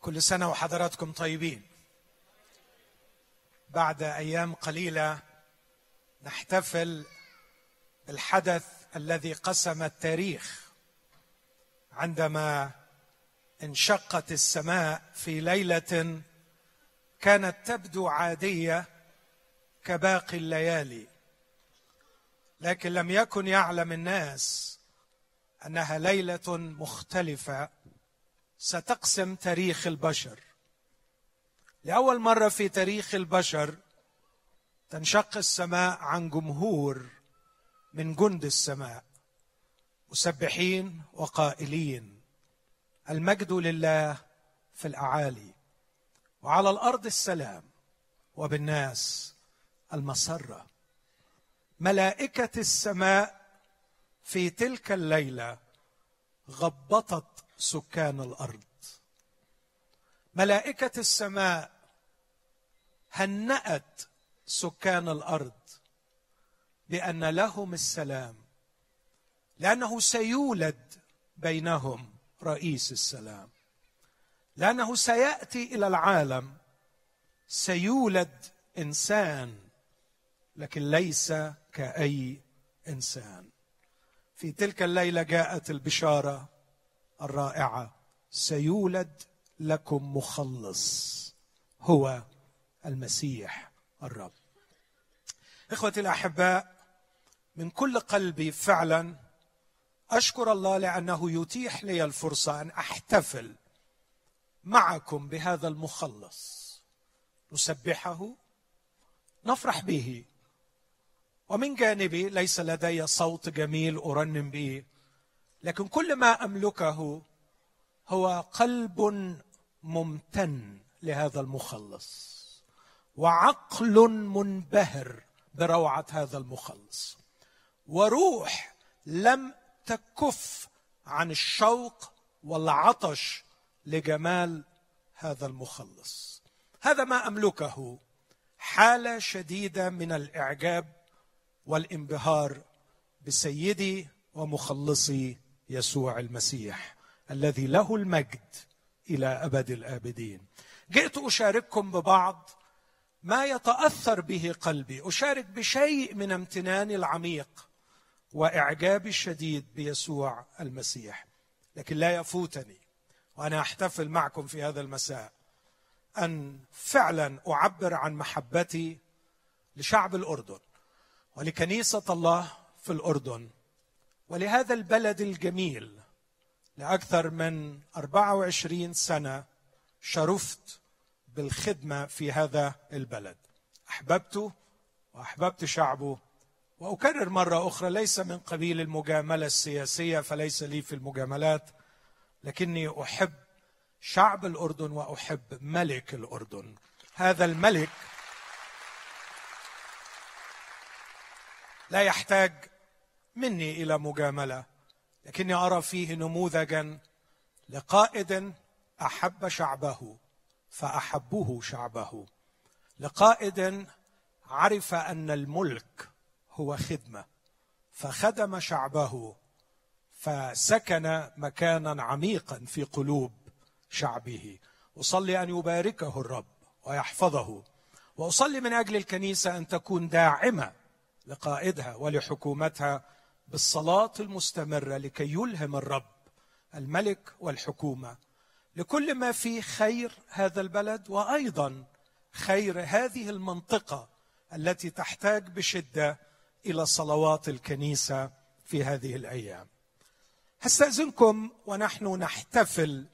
كل سنة وحضراتكم طيبين. بعد أيام قليلة نحتفل بالحدث الذي قسم التاريخ عندما انشقت السماء في ليلة كانت تبدو عادية كباقي الليالي لكن لم يكن يعلم الناس أنها ليلة مختلفة ستقسم تاريخ البشر. لأول مرة في تاريخ البشر تنشق السماء عن جمهور من جند السماء مسبحين وقائلين. المجد لله في الأعالي وعلى الأرض السلام وبالناس المسرة. ملائكة السماء في تلك الليلة غبطت سكان الأرض. ملائكة السماء هنات سكان الأرض بأن لهم السلام؟ لأنه سيولد بينهم رئيس السلام. لأنه سيأتي إلى العالم سيولد إنسان لكن ليس كأي إنسان. في تلك الليلة جاءت البشارة الرائعة. سيولد لكم مخلص. هو المسيح الرب. إخوتي الأحباء من كل قلبي فعلا أشكر الله لأنه يتيح لي الفرصة أن أحتفل معكم بهذا المخلص. نسبحه نفرح به. ومن جانبي ليس لدي صوت جميل أرنم به. لكن كل ما أملكه هو قلب ممتن لهذا المخلص وعقل منبهر بروعة هذا المخلص وروح لم تكف عن الشوق والعطش لجمال هذا المخلص. هذا ما أملكه حالة شديدة من الإعجاب والانبهار بسيدي ومخلصي يسوع المسيح الذي له المجد إلى أبد الآبدين. جئت أشارككم ببعض ما يتأثر به قلبي. أشارك بشيء من امتناني العميق وإعجابي الشديد بيسوع المسيح. لكن لا يفوتني وأنا أحتفل معكم في هذا المساء أن فعلا أعبر عن محبتي لشعب الأردن ولكنيسة الله في الأردن. ولهذا البلد الجميل لأكثر من 24 سنة شرفت بالخدمة في هذا البلد. احببته وأحببت شعبه. وأكرر مرة أخرى ليس من قبيل المجاملة السياسية فليس لي في المجاملات لكني أحب شعب الأردن وأحب ملك الأردن. هذا الملك لا يحتاج مني إلى مجاملة لكني أرى فيه نموذجا لقائد أحب شعبه فاحبوه شعبه. لقائد عرف أن الملك هو خدمة فخدم شعبه فسكن مكانا عميقا في قلوب شعبه. أصلي أن يباركه الرب ويحفظه وأصلي من أجل الكنيسة أن تكون داعمة لقائدها ولحكومتها بالصلاة المستمرة لكي يلهم الرب الملك والحكومة. لكل ما فيه خير هذا البلد وأيضا خير هذه المنطقة التي تحتاج بشدة إلى صلوات الكنيسة في هذه الأيام. هستأذنكم ونحن نحتفل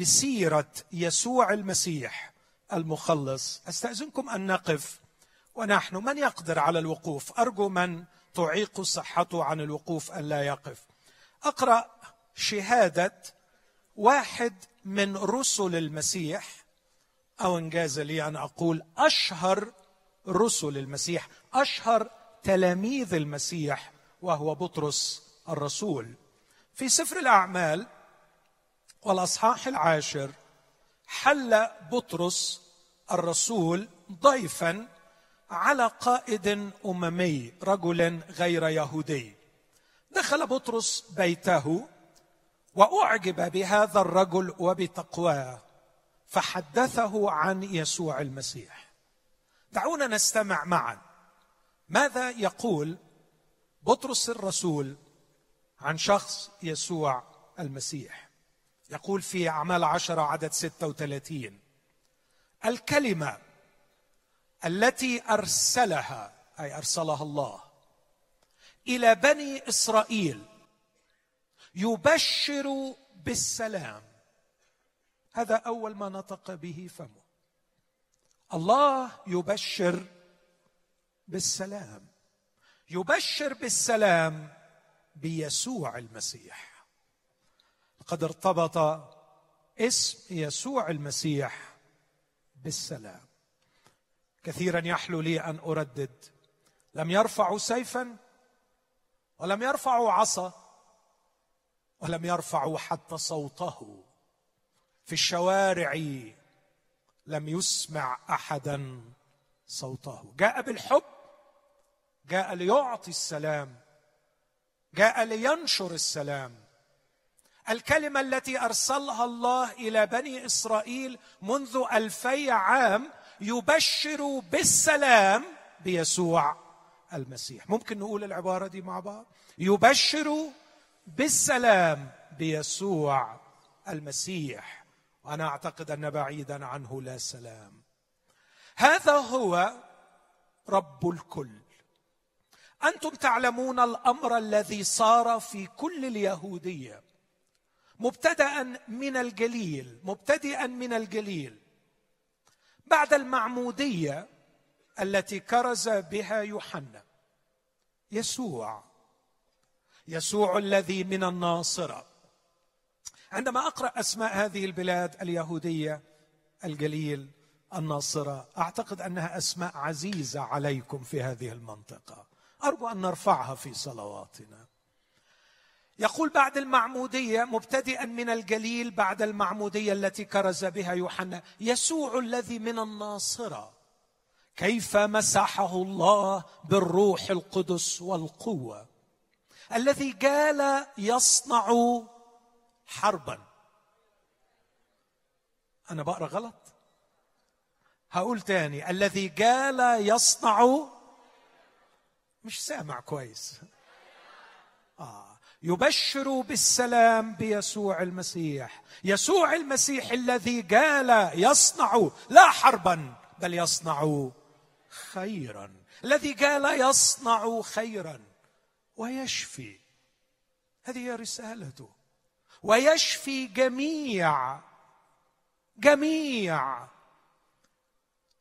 بسيرة يسوع المسيح المخلص. استاذنكم أن نقف ونحن من يقدر على الوقوف؟ أرجو من تعيق صحته عن الوقوف أن لا يقف. أقرأ شهادة واحد من رسل المسيح. أو إنجاز لي أن أقول أشهر رسل المسيح أشهر تلاميذ المسيح وهو بطرس الرسول. في سفر الأعمال والأصحاح العاشر حل بطرس الرسول ضيفا على قائد أممي رجل غير يهودي. دخل بطرس بيته وأعجب بهذا الرجل وبتقواه فحدثه عن يسوع المسيح. دعونا نستمع معا. ماذا يقول بطرس الرسول عن شخص يسوع المسيح؟ يقول في أعمال عشرة عدد ستة وثلاثين الكلمة التي أرسلها أي أرسلها الله إلى بني إسرائيل يبشر بالسلام. هذا أول ما نطق به فمه. الله يبشر بالسلام. يبشر بالسلام بيسوع المسيح. قد ارتبط اسم يسوع المسيح بالسلام. كثيرا يحلو لي أن أردد. لم يرفعوا سيفا ولم يرفعوا عصا ولم يرفعوا حتى صوته. في الشوارع لم يسمع احدا صوته. جاء بالحب جاء ليعطي السلام جاء لينشر السلام. الكلمة التي أرسلها الله إلى بني إسرائيل منذ ألفي عام يبشر بالسلام بيسوع المسيح. ممكن نقول العبارة دي مع بعض؟ يبشر بالسلام بيسوع المسيح. وأنا أعتقد أن بعيدا عنه لا سلام. هذا هو رب الكل. أنتم تعلمون الأمر الذي صار في كل اليهودية. مبتدا من الجليل مبتدئا من الجليل. بعد المعمودية التي كرز بها يوحنا. يسوع. يسوع الذي من الناصره عندما أقرأ أسماء هذه البلاد اليهودية الجليل الناصرة أعتقد أنها أسماء عزيزة عليكم في هذه المنطقة. أرجو أن نرفعها في صلواتنا. يقول بعد المعمودية مبتدئا من الجليل بعد المعمودية التي كرز بها يوحنا يسوع الذي من الناصرة. كيف مسحه الله بالروح القدس والقوة؟ الذي قال يصنع حربا. أنا بقرأ غلط؟ هقول تاني الذي قال يصنع مش سامع كويس. آه. يبشر بالسلام بيسوع المسيح. يسوع المسيح الذي قال يصنع لا حربا بل يصنع خيرا. الذي قال يصنع خيرا ويشفي. هذه هي رسالته. ويشفي جميع جميع.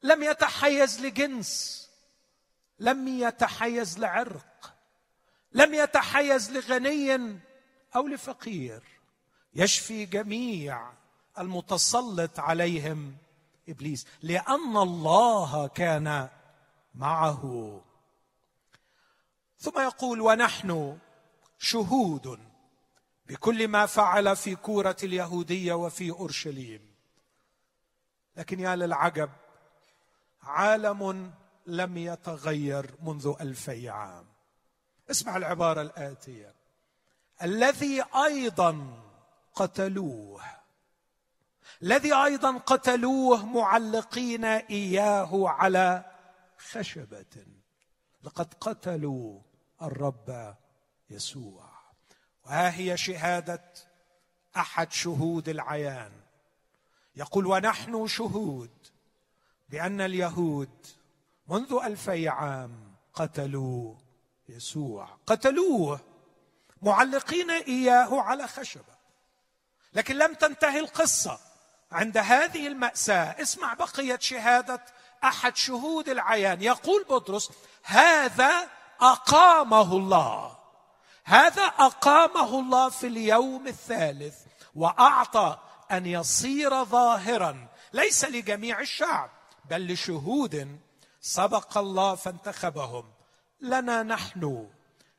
لم يتحيز لجنس لم يتحيز لعرق. لم يتحيز لغني أو لفقير يشفي جميع المتسلط عليهم إبليس لأن الله كان معه. ثم يقول ونحن شهود بكل ما فعل في كورة اليهودية وفي أورشليم. لكن يا للعجب عالم لم يتغير منذ ألفي عام. اسمع العبارة الآتية. الذي أيضا قتلوه. الذي أيضا قتلوه معلقين إياه على خشبة. لقد قتلوا الرب يسوع. وها هي شهادة أحد شهود العيان. يقول ونحن شهود بأن اليهود منذ ألفي عام قتلوا يسوع. قتلوه. معلقين إياه على خشبة. لكن لم تنتهي القصة. عند هذه المأساة اسمع بقية شهادة أحد شهود العيان. يقول بطرس هذا أقامه الله. هذا أقامه الله في اليوم الثالث وأعطى أن يصير ظاهرا. ليس لجميع الشعب بل لشهود سبق الله فانتخبهم. لنا نحن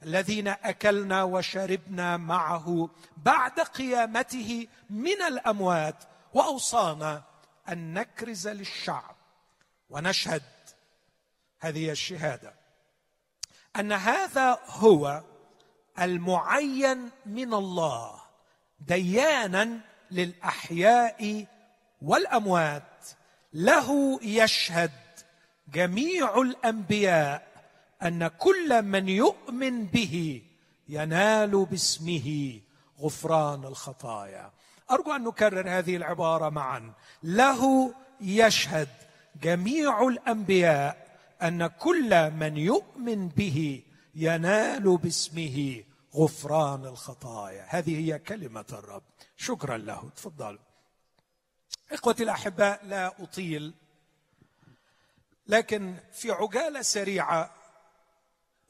الذين أكلنا وشربنا معه بعد قيامته من الأموات وأوصانا أن نكرز للشعب ونشهد هذه الشهادة. أن هذا هو المعين من الله ديانا للأحياء والأموات. له يشهد جميع الأنبياء أن كل من يؤمن به ينال باسمه غفران الخطايا. أرجو أن نكرر هذه العبارة معا. له يشهد جميع الأنبياء أن كل من يؤمن به ينال باسمه غفران الخطايا. هذه هي كلمة الرب. شكرا له. تفضلوا. إخوتي الأحباء لا أطيل لكن في عجالة سريعة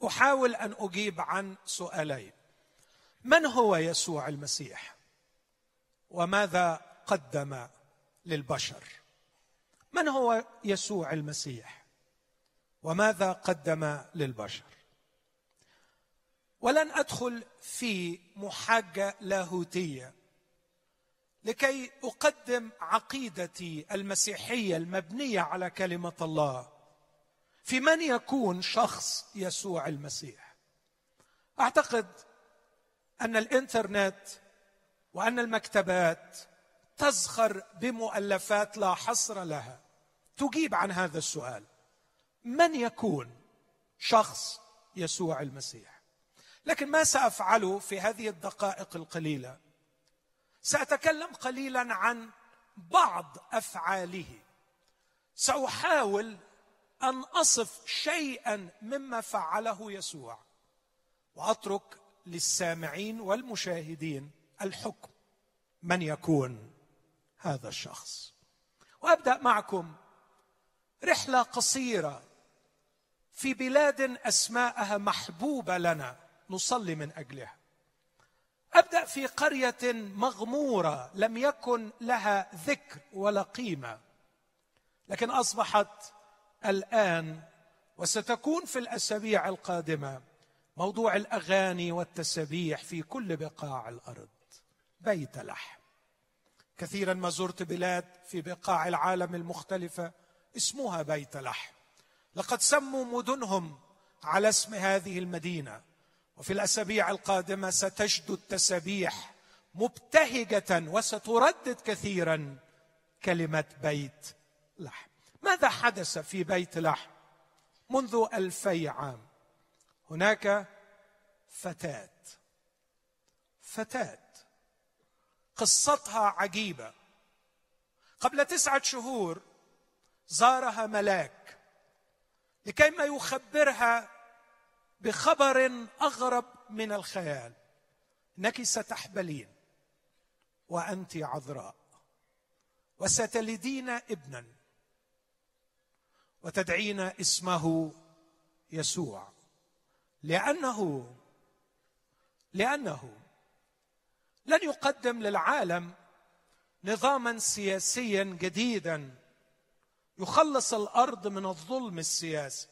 أحاول أن أجيب عن سؤالين. من هو يسوع المسيح؟ وماذا قدم للبشر؟ من هو يسوع المسيح؟ وماذا قدم للبشر؟ ولن أدخل في محاجة لاهوتية لكي أقدم عقيدتي المسيحية المبنية على كلمة الله. في من يكون شخص يسوع المسيح؟ أعتقد أن الإنترنت وأن المكتبات تزخر بمؤلفات لا حصر لها. تجيب عن هذا السؤال. من يكون شخص يسوع المسيح؟ لكن ما سافعله في هذه الدقائق القليلة. سأتكلم قليلا عن بعض أفعاله. سأحاول أن أصف شيئا مما فعله يسوع. وأترك للسامعين والمشاهدين الحكم من يكون هذا الشخص. وأبدأ معكم رحلة قصيرة في بلاد أسماءها محبوبة لنا. نصلي من أجلها. أبدأ في قرية مغمورة. لم يكن لها ذكر ولا قيمة. لكن أصبحت الآن وستكون في الأسابيع القادمة موضوع الأغاني والتسابيح في كل بقاع الأرض. بيت لحم. كثيرا ما زرت بلاد في بقاع العالم المختلفة اسمها بيت لحم. لقد سموا مدنهم على اسم هذه المدينة. وفي الأسابيع القادمة ستجد التسابيح مبتهجة وستردد كثيرا كلمة بيت لحم. ماذا حدث في بيت لحم منذ ألفي عام؟ هناك فتاة. فتاة. قصتها عجيبة. قبل تسعة شهور زارها ملاك لكي ما يخبرها بخبر أغرب من الخيال. إنك ستحبلين وأنت عذراء وستلدين ابنا. وتدعين اسمه يسوع. لأنه لأنه لن يقدم للعالم نظاما سياسيا جديدا يخلص الأرض من الظلم السياسي.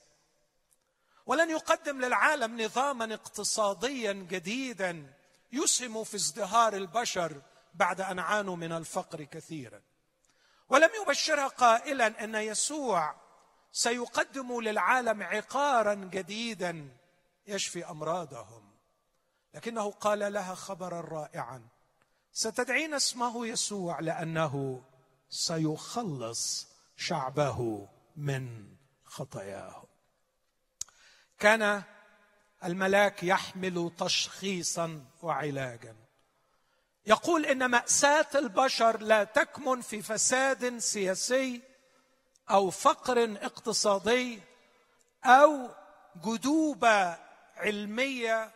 ولن يقدم للعالم نظاما اقتصاديا جديدا يسهم في ازدهار البشر بعد أن عانوا من الفقر كثيرا. ولم يبشرها قائلا أن يسوع سيقدم للعالم عقارا جديدا يشفي أمراضهم. لكنه قال لها خبرا رائعا ستدعين اسمه يسوع لأنه سيخلص شعبه من خطاياهم كان الملاك يحمل تشخيصا وعلاجا. يقول إن مأساة البشر لا تكمن في فساد سياسي أو فقر اقتصادي أو جدوبه علمية.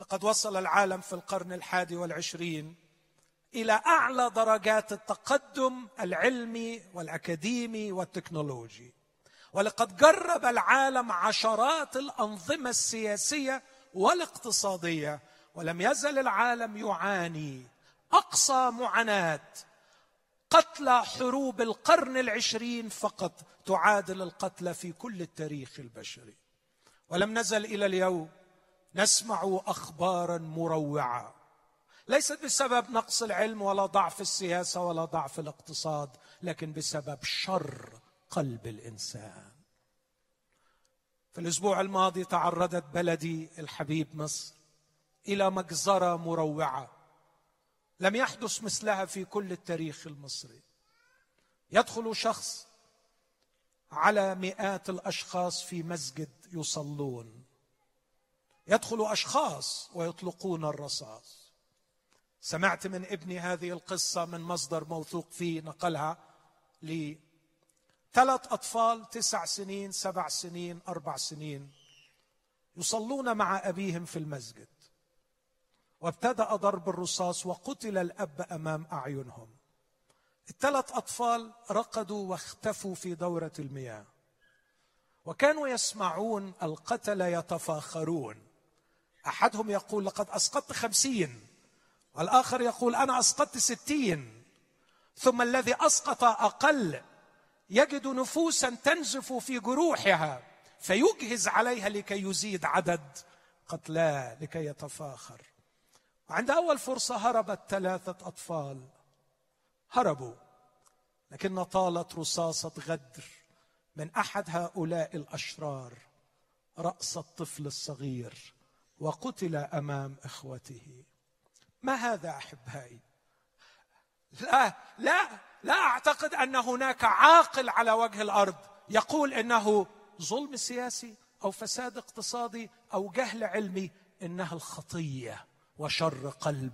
لقد وصل العالم في القرن الحادي والعشرين إلى أعلى درجات التقدم العلمي والأكاديمي والتكنولوجي. ولقد جرب العالم عشرات الأنظمة السياسية والاقتصادية ولم يزل العالم يعاني أقصى معاناة قتلى حروب القرن العشرين فقط تعادل القتلى في كل التاريخ البشري. ولم نزل إلى اليوم نسمع اخبارا مروعة. ليست بسبب نقص العلم ولا ضعف السياسة ولا ضعف الاقتصاد لكن بسبب شر قلب الإنسان. في الأسبوع الماضي تعرضت بلدي الحبيب مصر إلى مجزرة مروعة. لم يحدث مثلها في كل التاريخ المصري. يدخل شخص على مئات الأشخاص في مسجد يصلون. يدخل أشخاص ويطلقون الرصاص. سمعت من ابني هذه القصة من مصدر موثوق فيه نقلها لي ثلاث أطفال تسع سنين سبع سنين أربع سنين يصلون مع أبيهم في المسجد. وابتدأ ضرب الرصاص وقتل الأب أمام أعينهم. الثلاث أطفال رقدوا واختفوا في دورة المياه. وكانوا يسمعون القتل يتفاخرون. أحدهم يقول لقد أسقطت خمسين. والآخر يقول أنا أسقطت ستين. ثم الذي أسقط أقل يجد نفوسا تنزف في جروحها فيجهز عليها لكي يزيد عدد قتلاه لكي يتفاخر. وعند أول فرصة هربت ثلاثة أطفال. هربوا لكن طالت رصاصة غدر من أحد هؤلاء الأشرار رأس الطفل الصغير وقتل أمام إخوته. ما هذا أحبائي؟ لا لا لا أعتقد أن هناك عاقل على وجه الأرض يقول إنه ظلم سياسي أو فساد اقتصادي أو جهل علمي إنها الخطية. وشر قلب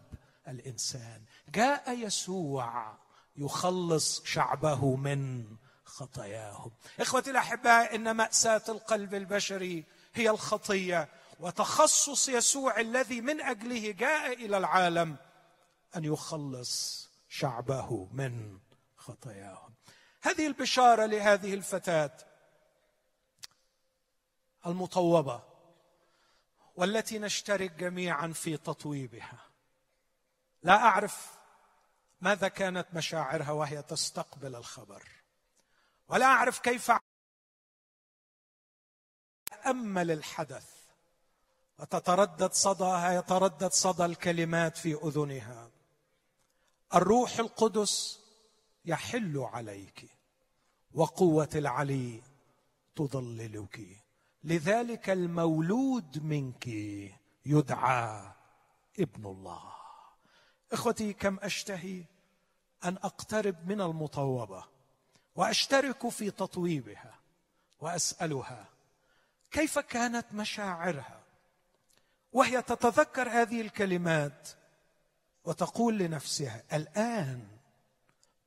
الإنسان. جاء يسوع يخلص شعبه من خطاياهم. إخوتي الأحباء إن مأساة القلب البشري هي الخطية وتخصص يسوع الذي من أجله جاء إلى العالم أن يخلص شعبه من خطاياهم. هذه البشارة لهذه الفتاة المطوبة والتي نشترك جميعا في تطويبها. لا أعرف ماذا كانت مشاعرها وهي تستقبل الخبر. ولا أعرف كيف امل الحدث وتتردد صداها يتردد صدى الكلمات في أذنها. الروح القدس يحل عليك وقوة العلي تضللك. لذلك المولود منك يدعى ابن الله. إخوتي كم أشتهي أن أقترب من المطوبة وأشترك في تطويبها وأسألها كيف كانت مشاعرها؟ وهي تتذكر هذه الكلمات وتقول لنفسها الآن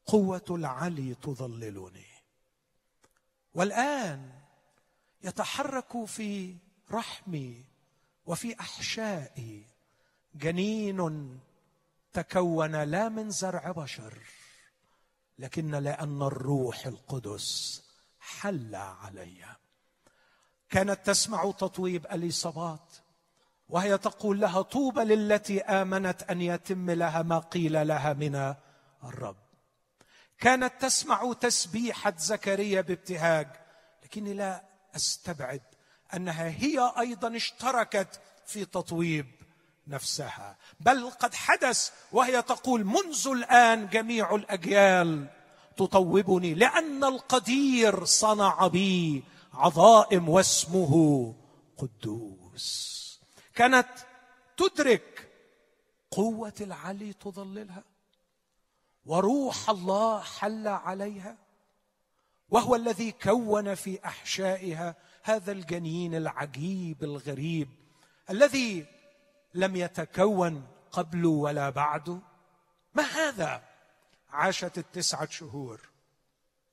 قوة العلي تظللني. والآن يتحرك في رحمي وفي أحشائي. جنين تكون لا من زرع بشر لكن لأن الروح القدس حل علي. كانت تسمع تطويب اليصابات وهي تقول لها طوبى للتي آمنت أن يتم لها ما قيل لها من الرب. كانت تسمع تسبيحة زكريا بابتهاج لكني لا أستبعد أنها هي أيضا اشتركت في تطويب نفسها بل قد حدث وهي تقول منذ الآن جميع الأجيال تطوبني لأن القدير صنع بي عظائم واسمه قدوس. كانت تدرك قوة العلي تظللها وروح الله حل عليها وهو الذي كون في أحشائها هذا الجنين العجيب الغريب الذي لم يتكون قبل ولا بعد. ما هذا؟ عاشت التسعة شهور.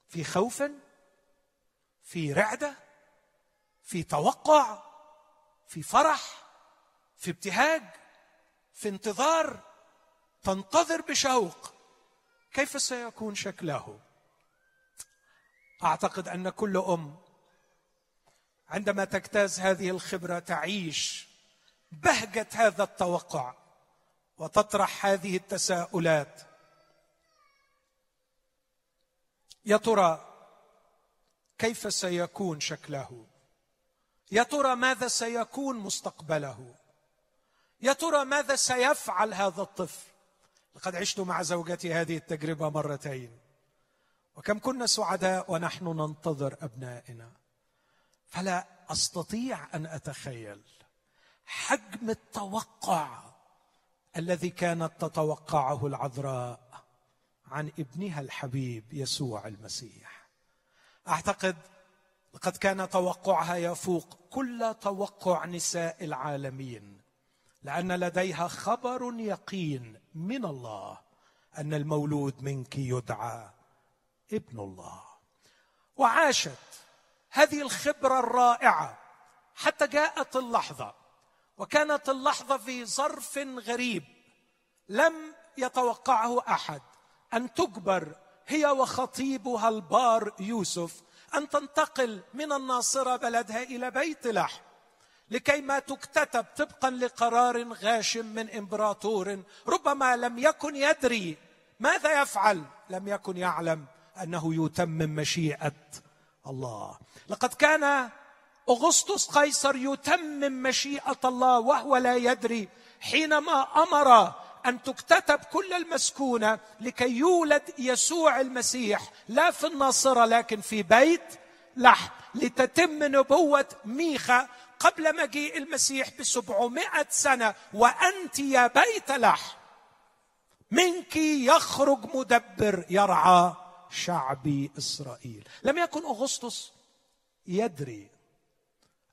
في خوف؟ في رعدة؟ في توقع؟ في فرح؟ في ابتهاج؟ في انتظار؟ تنتظر بشوق. كيف سيكون شكله؟ أعتقد أن كل أم عندما تجتاز هذه الخبرة تعيش بهجة هذا التوقع وتطرح هذه التساؤلات. يا ترى كيف سيكون شكله؟ يا ترى ماذا سيكون مستقبله؟ يا ترى ماذا سيفعل هذا الطفل؟ لقد عشت مع زوجتي هذه التجربة مرتين. وكم كنا سعداء ونحن ننتظر أبنائنا. فلا أستطيع أن أتخيل حجم التوقع الذي كانت تتوقعه العذراء عن ابنها الحبيب يسوع المسيح. أعتقد لقد كان توقعها يفوق كل توقع نساء العالمين لأن لديها خبر يقين من الله أن المولود منك يدعى. ابن الله. وعاشت هذه الخبرة الرائعة حتى جاءت اللحظة وكانت اللحظة في ظرف غريب لم يتوقعه أحد. أن تجبر هي وخطيبها البار يوسف أن تنتقل من الناصرة بلدها إلى بيت لحم لكي ما تكتتب طبقا لقرار غاشم من إمبراطور ربما لم يكن يدري ماذا يفعل لم يكن يعلم. أنه يتمم مشيئة الله. لقد كان أغسطس قيصر يتمم مشيئة الله وهو لا يدري حينما أمر أن تكتتب كل المسكونة لكي يولد يسوع المسيح لا في الناصرة لكن في بيت لحم لتتم نبوة ميخا قبل مجيء المسيح بسبعمائة سنة وأنت يا بيت لحم. منك يخرج مدبر يرعى. شعبي إسرائيل. لم يكن أغسطس يدري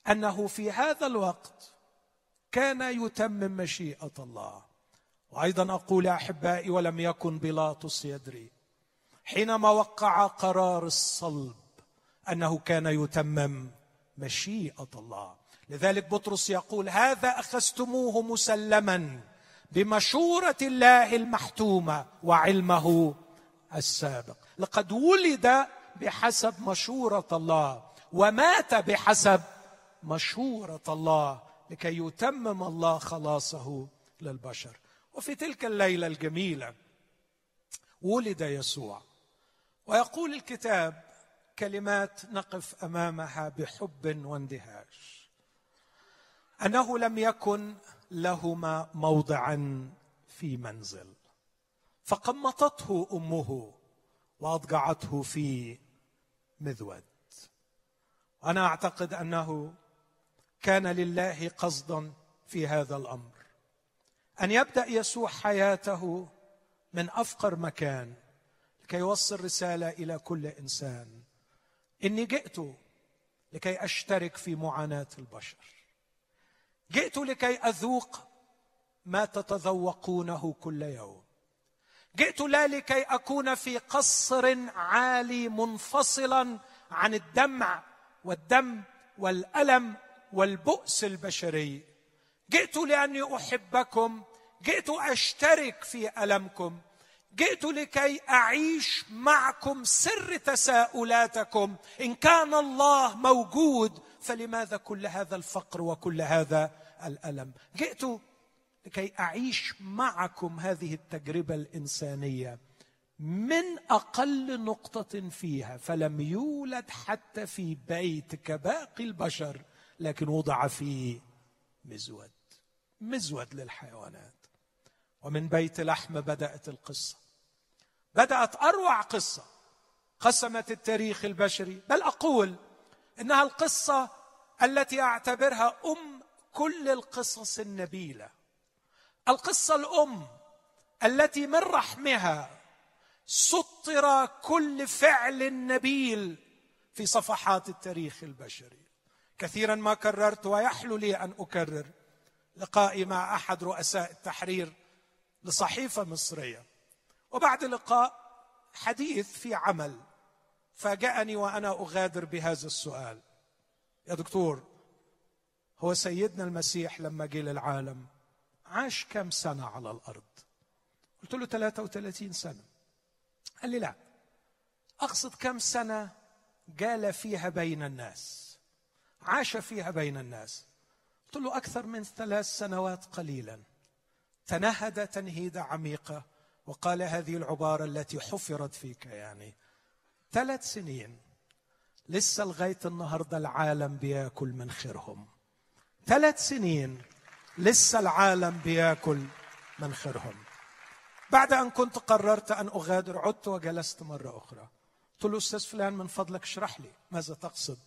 أنه في هذا الوقت كان يتمم مشيئة الله. وأيضا أقول يا أحبائي ولم يكن بيلاطس يدري حينما وقع قرار الصلب أنه كان يتمم مشيئة الله. لذلك بطرس يقول هذا أخذتموه مسلما بمشورة الله المحتومة وعلمه السابق. لقد ولد بحسب مشورة الله ومات بحسب مشورة الله لكي يتمم الله خلاصه للبشر. وفي تلك الليلة الجميلة ولد يسوع. ويقول الكتاب كلمات نقف أمامها بحب واندهاش. أنه لم يكن لهما موضعا في منزل فقمطته أمه واضجعته في مذود. أنا أعتقد أنه كان لله قصدا في هذا الأمر. أن يبدأ يسوع حياته من أفقر مكان لكي يوصل رسالة إلى كل إنسان. إني جئت لكي أشترك في معاناة البشر. جئت لكي أذوق ما تتذوقونه كل يوم. جئت لا لكي أكون في قصر عالي منفصلا عن الدمع والدم والألم والبؤس البشري. جئت لأني أحبكم جئت أشترك في ألمكم. جئت لكي أعيش معكم سر تساؤلاتكم. إن كان الله موجود فلماذا كل هذا الفقر وكل هذا الألم؟ جئت لكي أعيش معكم هذه التجربة الإنسانية من أقل نقطة فيها فلم يولد حتى في بيت كباقي البشر لكن وضع فيه مزود مزود للحيوانات. ومن بيت لحم بدأت القصة. بدأت أروع قصة قسمت التاريخ البشري. بل أقول إنها القصة التي أعتبرها أم كل القصص النبيلة. القصة الأم التي من رحمها سطر كل فعل نبيل في صفحات التاريخ البشري. كثيرا ما كررت ويحلو لي أن أكرر لقائي مع أحد رؤساء التحرير لصحيفة مصرية. وبعد لقاء حديث في عمل فاجأني وأنا أغادر بهذا السؤال. يا دكتور هو سيدنا المسيح لما جه للعالم عاش كم سنة على الأرض؟ قلت له 33 سنة. قال لي لا. أقصد كم سنة جال فيها بين الناس. عاش فيها بين الناس. قلت له أكثر من ثلاث سنوات قليلا. تنهد تنهيدة عميقة وقال هذه العبارة التي حفرت فيك يعني. ثلاث سنين. لسه لغاية النهاردة العالم بياكل من خيرهم. ثلاث سنين. لسه العالم بياكل من خيرهم. بعد أن كنت قررت أن أغادر عدت وجلست مرة أخرى. قلت له أستاذ فلان من فضلك اشرح لي ماذا تقصد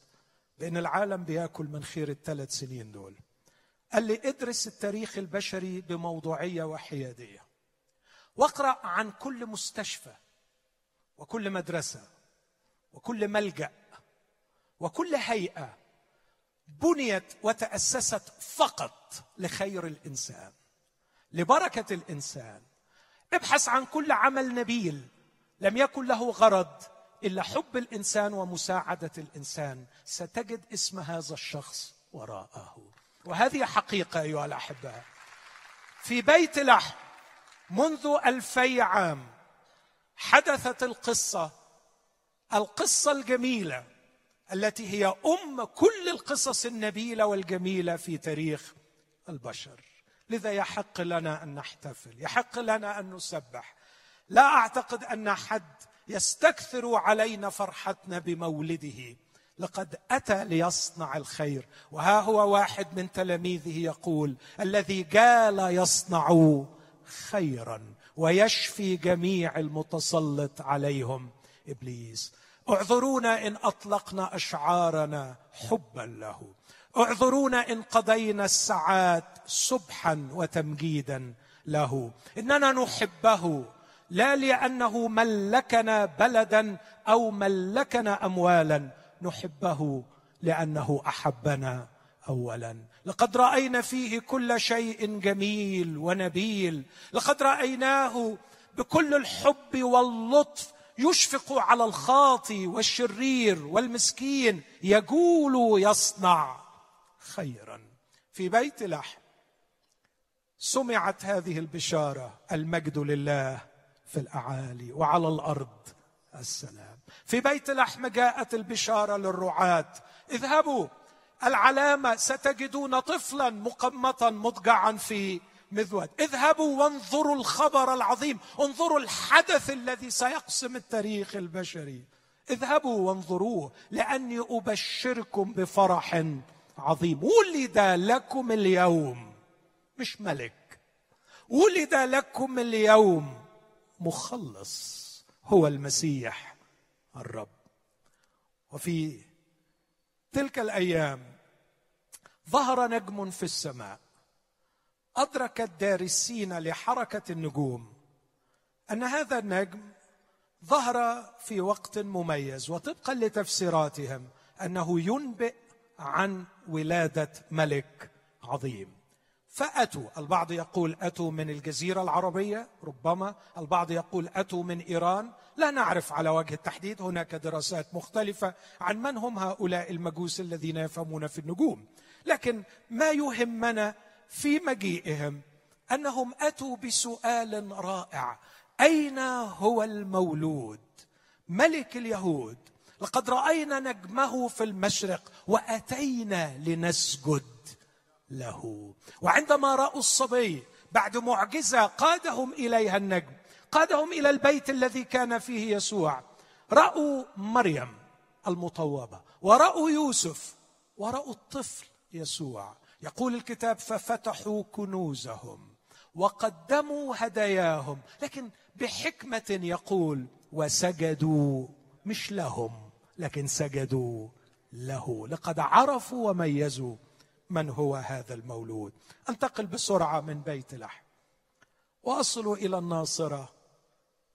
بأن العالم بياكل من خير الثلاث سنين دول. قال لي ادرس التاريخ البشري بموضوعية وحيادية. واقرأ عن كل مستشفى وكل مدرسة وكل ملجأ وكل هيئة بنيت وتأسست فقط لخير الإنسان لبركة الإنسان. ابحث عن كل عمل نبيل لم يكن له غرض إلا حب الإنسان ومساعدة الإنسان. ستجد اسم هذا الشخص وراءه. وهذه حقيقة أيها الأحباء. في بيت لحم منذ ألفي عام حدثت القصة القصة الجميلة التي هي أم كل القصص النبيلة والجميلة في تاريخ البشر. لذا يحق لنا أن نحتفل يحق لنا أن نسبح. لا أعتقد أن حد يستكثر علينا فرحتنا بمولده. لقد أتى ليصنع الخير. وها هو واحد من تلاميذه يقول الذي قال يصنع خيرا ويشفي جميع المتسلط عليهم. إبليس. اعذرونا إن أطلقنا أشعارنا حبا له. اعذرونا إن قضينا الساعات سبحا وتمجيدا له. إننا نحبه لا لأنه ملكنا بلدا أو ملكنا اموالا. نحبه لأنه أحبنا اولا. لقد رأينا فيه كل شيء جميل ونبيل. لقد رأيناه بكل الحب واللطف يشفق على الخاطي والشرير والمسكين يقول يصنع خيرا. في بيت لحم سمعت هذه البشارة المجد لله في الأعالي وعلى الأرض السلام. في بيت لحم جاءت البشارة للرعاة. اذهبوا العلامة ستجدون طفلا مقمطا مضجعا في مذود. اذهبوا وانظروا الخبر العظيم. انظروا الحدث الذي سيقسم التاريخ البشري. اذهبوا وانظروه لأني أبشركم بفرح عظيم. ولد لكم اليوم مش ملك. ولد لكم اليوم مخلص هو المسيح الرب. وفي تلك الأيام ظهر نجم في السماء. أدرك الدارسين لحركة النجوم أن هذا النجم ظهر في وقت مميز وطبقا لتفسيراتهم أنه ينبئ عن ولادة ملك عظيم. فأتوا البعض يقول أتوا من الجزيرة العربية ربما البعض يقول أتوا من إيران. لا نعرف على وجه التحديد هناك دراسات مختلفة عن من هم هؤلاء المجوس الذين يفهمون في النجوم. لكن ما يهمنا في مجيئهم أنهم أتوا بسؤال رائع. أين هو المولود؟ ملك اليهود لقد رأينا نجمه في المشرق وأتينا لنسجد له. وعندما رأوا الصبي بعد معجزة قادهم إليها النجم قادهم إلى البيت الذي كان فيه يسوع. رأوا مريم المطوبة ورأوا يوسف ورأوا الطفل يسوع. يقول الكتاب ففتحوا كنوزهم وقدموا هداياهم لكن بحكمة يقول وسجدوا مش لهم لكن سجدوا له. لقد عرفوا وميزوا من هو هذا المولود. أنتقل بسرعة من بيت لحم. وأصل إلى الناصرة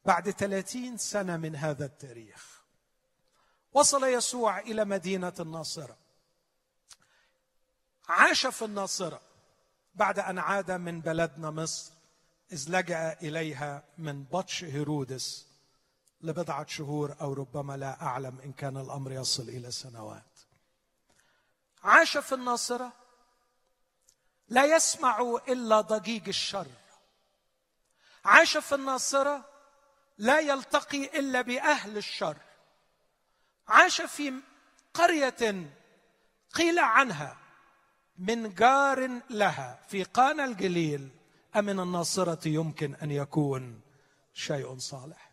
بعد ثلاثين سنة من هذا التاريخ. وصل يسوع إلى مدينة الناصرة. عاش في الناصرة بعد أن عاد من بلدنا مصر إذ لجأ إليها من بطش هيرودس لبضعة شهور أو ربما لا أعلم إن كان الأمر يصل إلى سنوات. عاش في الناصرة لا يسمع إلا ضجيج الشر. عاش في الناصرة لا يلتقي إلا بأهل الشر. عاش في قرية قيل عنها من جار لها في قانا الجليل أمن الناصرة يمكن أن يكون شيء صالح.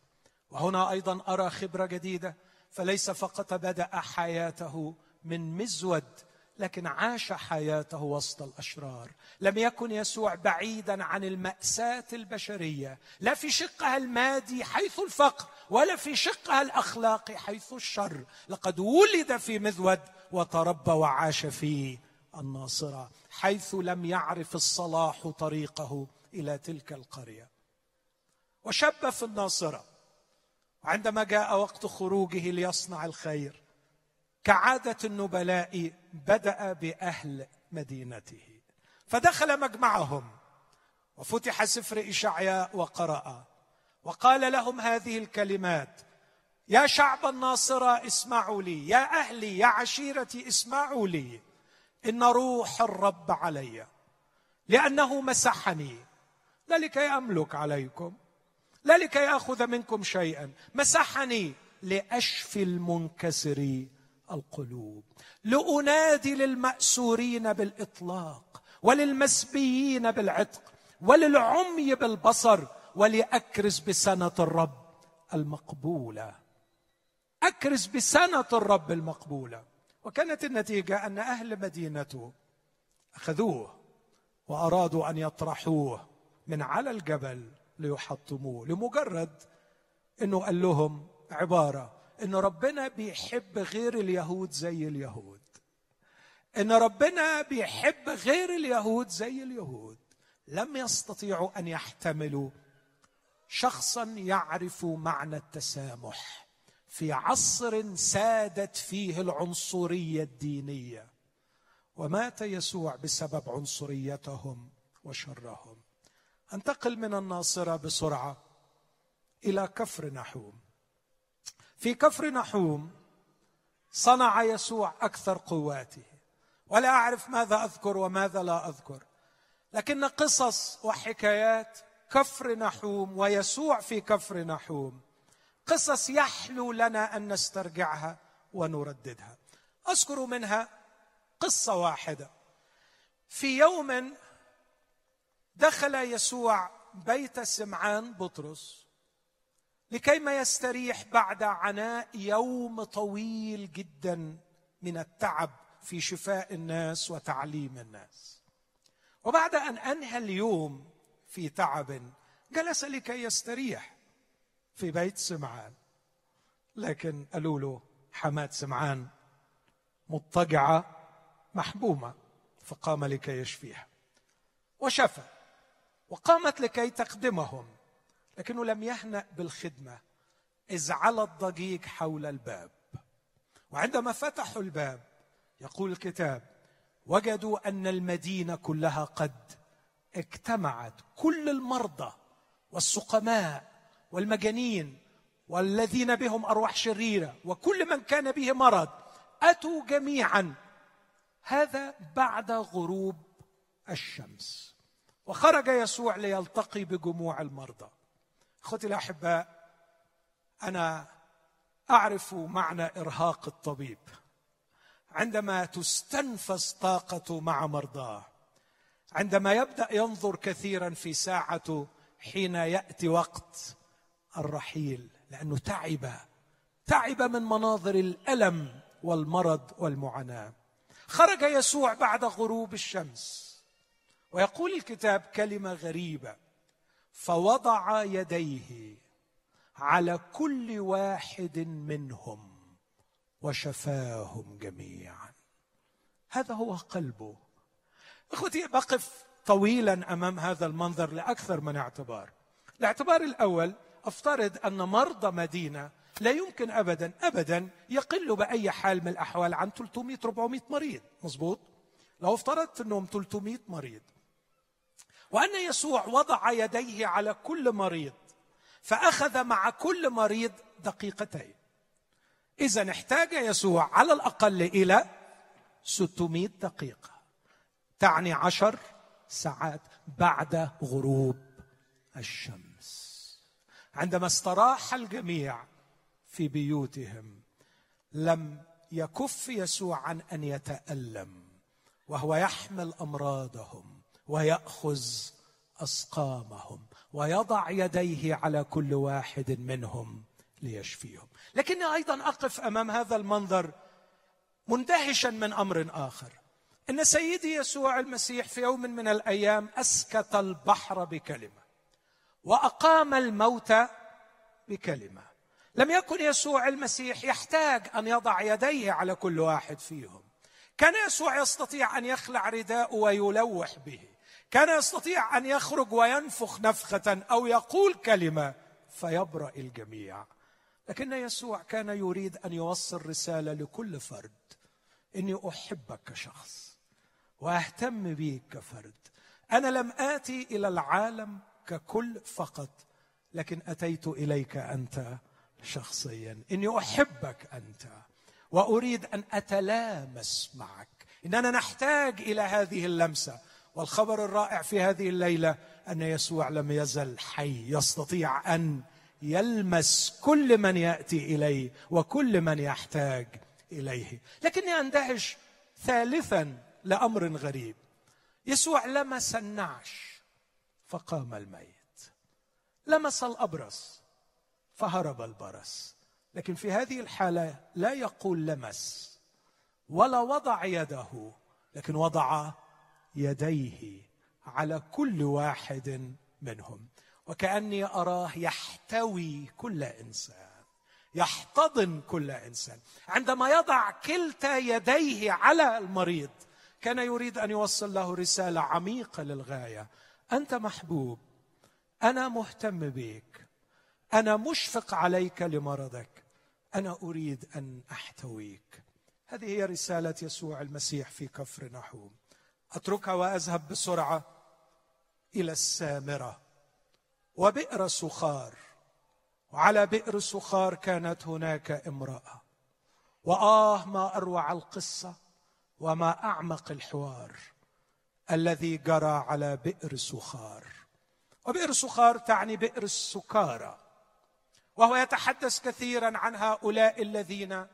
وهنا أيضا أرى خبرة جديدة فليس فقط بدأ حياته من مزود لكن عاش حياته وسط الأشرار. لم يكن يسوع بعيدا عن المأساة البشرية لا في شقها المادي حيث الفقر ولا في شقها الاخلاقي حيث الشر. لقد ولد في مذود وتربى وعاش في الناصرة حيث لم يعرف الصلاح طريقه إلى تلك القرية. وشب في الناصرة عندما جاء وقت خروجه ليصنع الخير كعادة النبلاء بدأ بأهل مدينته. فدخل مجمعهم وفتح سفر إشعياء وقرأ وقال لهم هذه الكلمات يا شعب الناصرة اسمعوا لي يا أهلي يا عشيرتي اسمعوا لي. إن روح الرب علي لأنه مسحني. لا لكي أملك عليكم. لا لكي أخذ منكم شيئا. مسحني لأشفي المنكسر القلوب. لأنادي للمأسورين بالإطلاق وللمسبيين بالعتق وللعمي بالبصر ولأكرز بسنة الرب المقبولة. أكرز بسنة الرب المقبولة. وكانت النتيجة أن أهل مدينته أخذوه وأرادوا أن يطرحوه من على الجبل ليحطموه لمجرد أنه قال لهم عبارة أن ربنا بيحب غير اليهود زي اليهود. إن ربنا بيحب غير اليهود زي اليهود. لم يستطيعوا أن يحتملوا شخصا يعرف معنى التسامح. في عصر سادت فيه العنصرية الدينية. ومات يسوع بسبب عنصريتهم وشرهم. أنتقل من الناصرة بسرعة إلى كفر نحوم. في كفر نحوم صنع يسوع أكثر قواته. ولا أعرف ماذا أذكر وماذا لا أذكر. لكن قصص وحكايات كفر نحوم ويسوع في كفر نحوم قصص يحلو لنا أن نسترجعها ونرددها. أذكر منها قصة واحدة. في يوم دخل يسوع بيت سمعان بطرس لكيما يستريح بعد عناء يوم طويل جدا من التعب في شفاء الناس وتعليم الناس. وبعد أن أنهى اليوم في تعب جلس لكي يستريح. في بيت سمعان. لكن قالوا له حماد سمعان مضطجعة محبومة فقام لكي يشفيها. وشفى وقامت لكي تخدمهم لكنه لم يهنأ بالخدمة. إذ على الضجيج حول الباب وعندما فتحوا الباب يقول الكتاب وجدوا أن المدينة كلها قد اجتمعت. كل المرضى والسقماء والمجانين والذين بهم أرواح شريرة وكل من كان به مرض أتوا جميعا. هذا بعد غروب الشمس. وخرج يسوع ليلتقي بجموع المرضى. أخوتي الأحباء أنا أعرف معنى إرهاق الطبيب. عندما تستنفذ طاقته مع مرضاه عندما يبدأ ينظر كثيرا في ساعته حين يأتي وقت الرحيل لأنه تعب تعب من مناظر الألم والمرض والمعاناة. خرج يسوع بعد غروب الشمس ويقول الكتاب كلمة غريبة فوضع يديه على كل واحد منهم وشفاهم جميعا. هذا هو قلبه إخوتي بقف طويلا أمام هذا المنظر لأكثر من اعتبار. الاعتبار الأول أفترض أن مرضى مدينة لا يمكن ابدا ابدا يقل بأي حال من الأحوال عن 300 400 مريض. مظبوط؟ لو افترضت أنهم 300 مريض. وأن يسوع وضع يديه على كل مريض فأخذ مع كل مريض دقيقتين. إذا احتاج يسوع على الأقل إلى 600 دقيقة. تعني عشر ساعات بعد غروب الشمس. عندما استراح الجميع في بيوتهم لم يكف يسوع عن أن يتألم وهو يحمل أمراضهم ويأخذ أسقامهم ويضع يديه على كل واحد منهم ليشفيهم. لكني أيضا أقف أمام هذا المنظر مندهشا من أمر آخر. إن سيدي يسوع المسيح في يوم من الأيام أسكت البحر بكلمة. وأقام الموتى بكلمة. لم يكن يسوع المسيح يحتاج أن يضع يديه على كل واحد فيهم. كان يسوع يستطيع أن يخلع رداءه ويلوح به. كان يستطيع أن يخرج وينفخ نفخة أو يقول كلمة فيبرأ الجميع. لكن يسوع كان يريد أن يوصل رسالة لكل فرد. إني أحبك كشخص وأهتم بيك كفرد أنا لم آتي إلى العالم ككل فقط لكن أتيت إليك أنت شخصيا. إني أحبك أنت وأريد أن أتلامس معك. إننا نحتاج إلى هذه اللمسة. والخبر الرائع في هذه الليلة أن يسوع لم يزل حي يستطيع أن يلمس كل من يأتي إليه وكل من يحتاج إليه. لكني أندهش ثالثا لأمر غريب. يسوع لمس النعش. فقام الميت. لمس الأبرص فهرب البرص. لكن في هذه الحالة لا يقول لمس ولا وضع يده لكن وضع يديه على كل واحد منهم. وكأني أراه يحتوي كل إنسان يحتضن كل إنسان. عندما يضع كلتا يديه على المريض كان يريد أن يوصل له رسالة عميقة للغاية. أنت محبوب. أنا مهتم بك أنا مشفق عليك لمرضك. أنا أريد أن أحتويك. هذه هي رسالة يسوع المسيح في كفر نحوم. أتركها وأذهب بسرعة إلى السامرة. وبئر سخار. وعلى بئر سخار كانت هناك امرأة. وآه ما أروع القصة وما أعمق الحوار. الذي جرى على بئر سخار. وبئر سخار تعني بئر السكارى. وهو يتحدث كثيرا عن هؤلاء الذين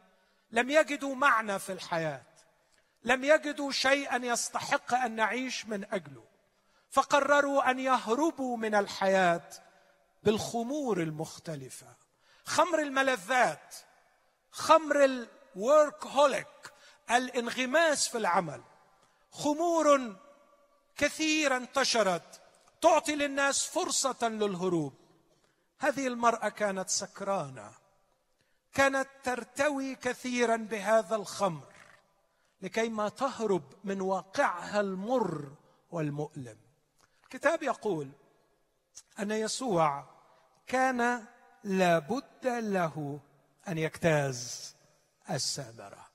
لم يجدوا معنى في الحياة لم يجدوا شيئا يستحق أن نعيش من أجله فقرروا أن يهربوا من الحياة بالخمور المختلفة. خمر الملذات خمر الورك هوليك الانغماس في العمل خمور كثيره انتشرت تعطي للناس فرصة للهروب. هذه المرأة كانت سكرانة كانت ترتوي كثيرا بهذا الخمر لكي ما تهرب من واقعها المر والمؤلم. الكتاب يقول أن يسوع كان لابد له أن يجتاز السامرة.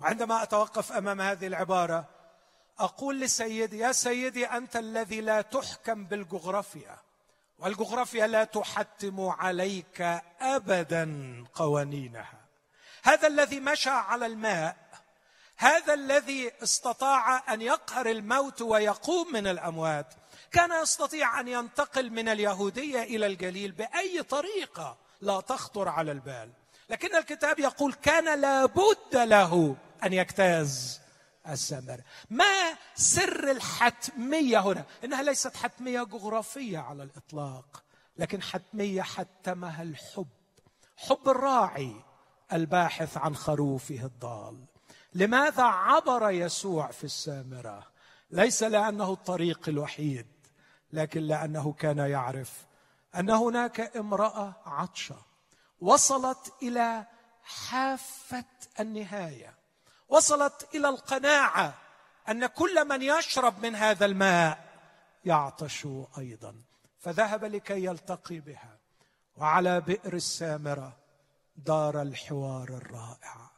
وعندما أتوقف أمام هذه العبارة أقول لسيدي يا سيدي أنت الذي لا تحكم بالجغرافيا والجغرافيا لا تحتم عليك ابدا قوانينها. هذا الذي مشى على الماء هذا الذي استطاع أن يقهر الموت ويقوم من الأموات كان يستطيع أن ينتقل من اليهودية إلى الجليل بأي طريقة لا تخطر على البال. لكن الكتاب يقول كان لابد له أن يجتاز. السامرة ما سر الحتمية هنا؟ إنها ليست حتمية جغرافية على الإطلاق لكن حتمية حتمها الحب. حب الراعي الباحث عن خروفه الضال. لماذا عبر يسوع في السامرة؟ ليس لأنه الطريق الوحيد لكن لأنه كان يعرف أن هناك امرأة عطشة وصلت إلى حافة النهاية. وصلت إلى القناعة أن كل من يشرب من هذا الماء يعطش أيضا. فذهب لكي يلتقي بها. وعلى بئر السامرة دار الحوار الرائع.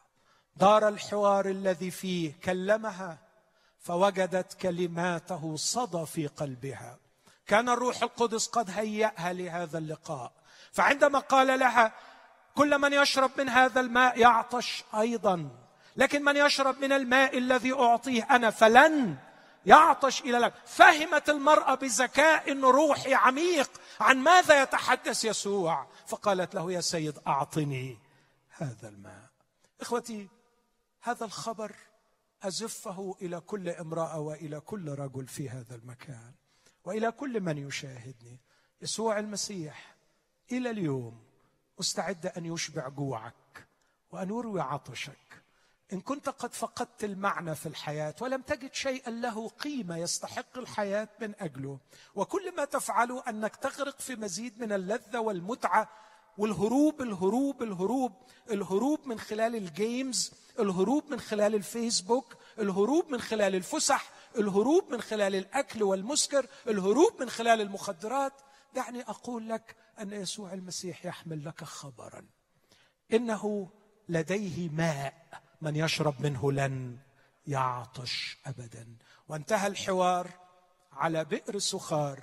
دار الحوار الذي فيه كلمها فوجدت كلماته صدى في قلبها. كان الروح القدس قد هيأها لهذا اللقاء. فعندما قال لها كل من يشرب من هذا الماء يعطش أيضا. لكن من يشرب من الماء الذي أعطيه أنا فلن يعطش إلى لك. فهمت المرأة بذكاء روحي عميق. عن ماذا يتحدث يسوع؟ فقالت له يا سيد أعطني هذا الماء. إخوتي هذا الخبر أزفه إلى كل امرأة وإلى كل رجل في هذا المكان وإلى كل من يشاهدني. يسوع المسيح إلى اليوم مستعد أن يشبع جوعك وأن يروي عطشك. إن كنت قد فقدت المعنى في الحياة ولم تجد شيئا له قيمة يستحق الحياة من أجله. وكل ما تفعله أنك تغرق في مزيد من اللذة والمتعة والهروب الهروب الهروب الهروب من خلال الجيمز الهروب من خلال الفيسبوك الهروب من خلال الفسح الهروب من خلال الأكل والمسكر الهروب من خلال المخدرات. دعني أقول لك أن يسوع المسيح يحمل لك خبرا. إنه لديه ماء من يشرب منه لن يعطش ابدا. وانتهى الحوار على بئر سخار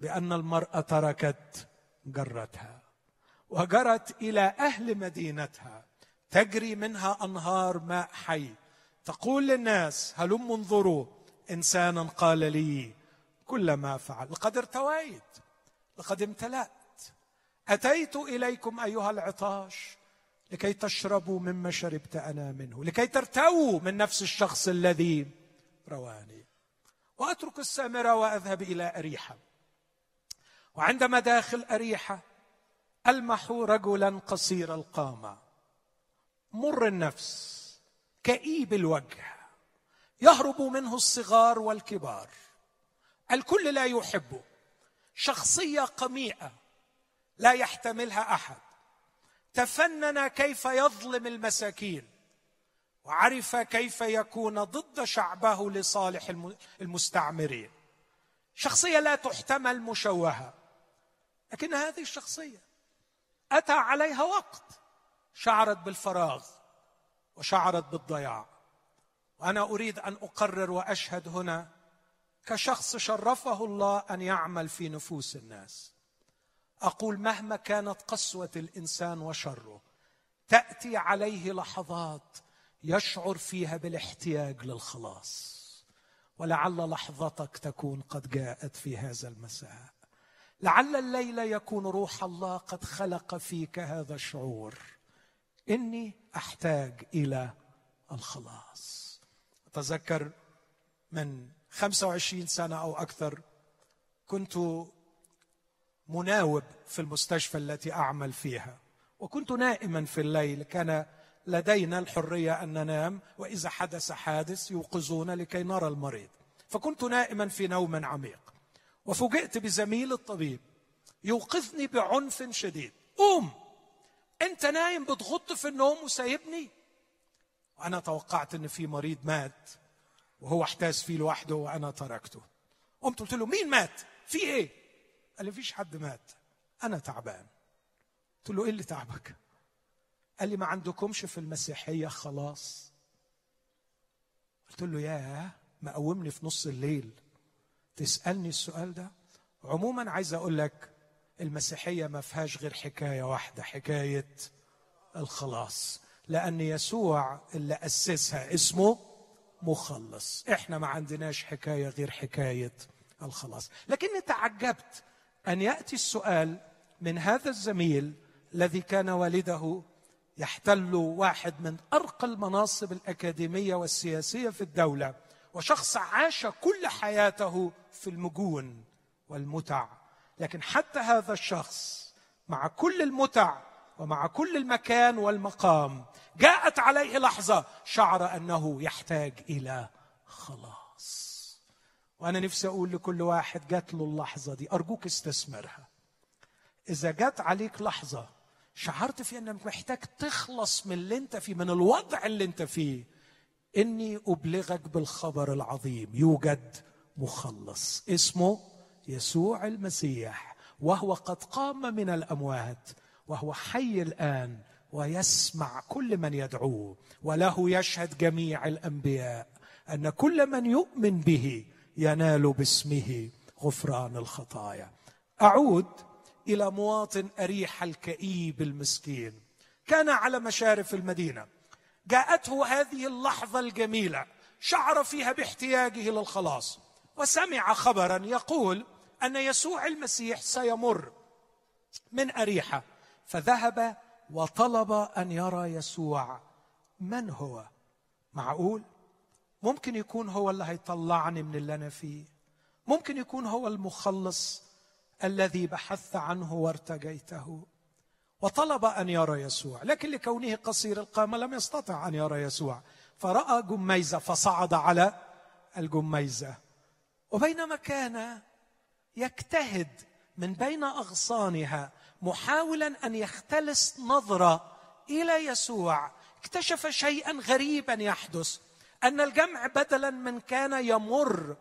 بأن المرأة تركت جرتها وجرت إلى أهل مدينتها تجري منها أنهار ماء حي. تقول للناس هلم انظروا؟ انسانا قال لي كل ما فعل. لقد ارتويت لقد امتلأت أتيت إليكم أيها العطاش لكي تشربوا مما شربت أنا منه لكي ترتووا من نفس الشخص الذي رواني. وأترك السامرة وأذهب إلى أريحة. وعندما داخل أريحة ألمح رجلا قصير القامة. مر النفس كئيب الوجه. يهرب منه الصغار والكبار. الكل لا يحبه شخصية قميئة. لا يحتملها أحد. تفنن كيف يظلم المساكين وعرف كيف يكون ضد شعبه لصالح المستعمرين. شخصية لا تحتمل مشوهة لكن هذه الشخصية أتى عليها وقت شعرت بالفراغ وشعرت بالضياع. وأنا أريد أن أقرر وأشهد هنا كشخص شرفه الله أن يعمل في نفوس الناس. أقول مهما كانت قسوة الإنسان وشره تأتي عليه لحظات يشعر فيها بالاحتياج للخلاص. ولعل لحظتك تكون قد جاءت في هذا المساء. لعل الليلة يكون روح الله قد خلق فيك هذا الشعور. إني أحتاج إلى الخلاص. أتذكر من 25 سنة أو أكثر كنت مناوب في المستشفى التي أعمل فيها. وكنت نائما في الليل كان لدينا الحرية أن ننام وإذا حدث حادث يوقظون لكي نرى المريض. فكنت نائما في نوم عميق. وفوجئت بزميل الطبيب يوقظني بعنف شديد. قوم أنت نايم بتغط في النوم وسايبني؟ وأنا توقعت إن في مريض مات وهو احتاس فيه لوحده وأنا تركته. قمت قلت له مين مات؟ في إيه؟ قال لي فيش حد مات. أنا تعبان. قلت له إيه اللي تعبك? قال لي ما عندكمش في المسيحية خلاص. قلت له ياه مقومني في نص الليل. تسألني السؤال ده. عموما عايز أقول لك المسيحية ما فيهاش غير حكاية واحدة حكاية الخلاص. لأن يسوع اللي أسسها اسمه مخلص. إحنا ما عندناش حكاية غير حكاية الخلاص. لكني تعجبت أن يأتي السؤال من هذا الزميل الذي كان والده يحتل واحد من أرقى المناصب الأكاديمية والسياسية في الدولة وشخص عاش كل حياته في المجون والمتع. لكن حتى هذا الشخص مع كل المتع ومع كل المكان والمقام جاءت عليه لحظة شعر أنه يحتاج إلى خلاص. وأنا نفسي أقول لكل واحد جات له اللحظة دي. أرجوك استثمرها. إذا جات عليك لحظة شعرت في إنك محتاج تخلص من اللي أنت فيه من الوضع اللي أنت فيه إني أبلغك بالخبر العظيم. يوجد مخلص. اسمه يسوع المسيح. وهو قد قام من الأموات وهو حي الآن ويسمع كل من يدعوه وله يشهد جميع الأنبياء أن كل من يؤمن به ينال باسمه غفران الخطايا. أعود إلى مواطن أريح الكئيب المسكين. كان على مشارف المدينة. جاءته هذه اللحظة الجميلة. شعر فيها باحتياجه للخلاص. وسمع خبرا يقول أن يسوع المسيح سيمر من أريحة. فذهب وطلب أن يرى يسوع. من هو؟ معقول؟ ممكن يكون هو اللي هيطلعني من اللي أنا فيه. ممكن يكون هو المخلص الذي بحثت عنه وارتجيته. وطلب أن يرى يسوع لكن لكونه قصير القامة لم يستطع أن يرى يسوع. فرأى جميزة فصعد على الجميزة. وبينما كان يجتهد من بين أغصانها محاولا أن يختلس نظرة إلى يسوع اكتشف شيئا غريبا يحدث. أن الجمع بدلا من كان يمر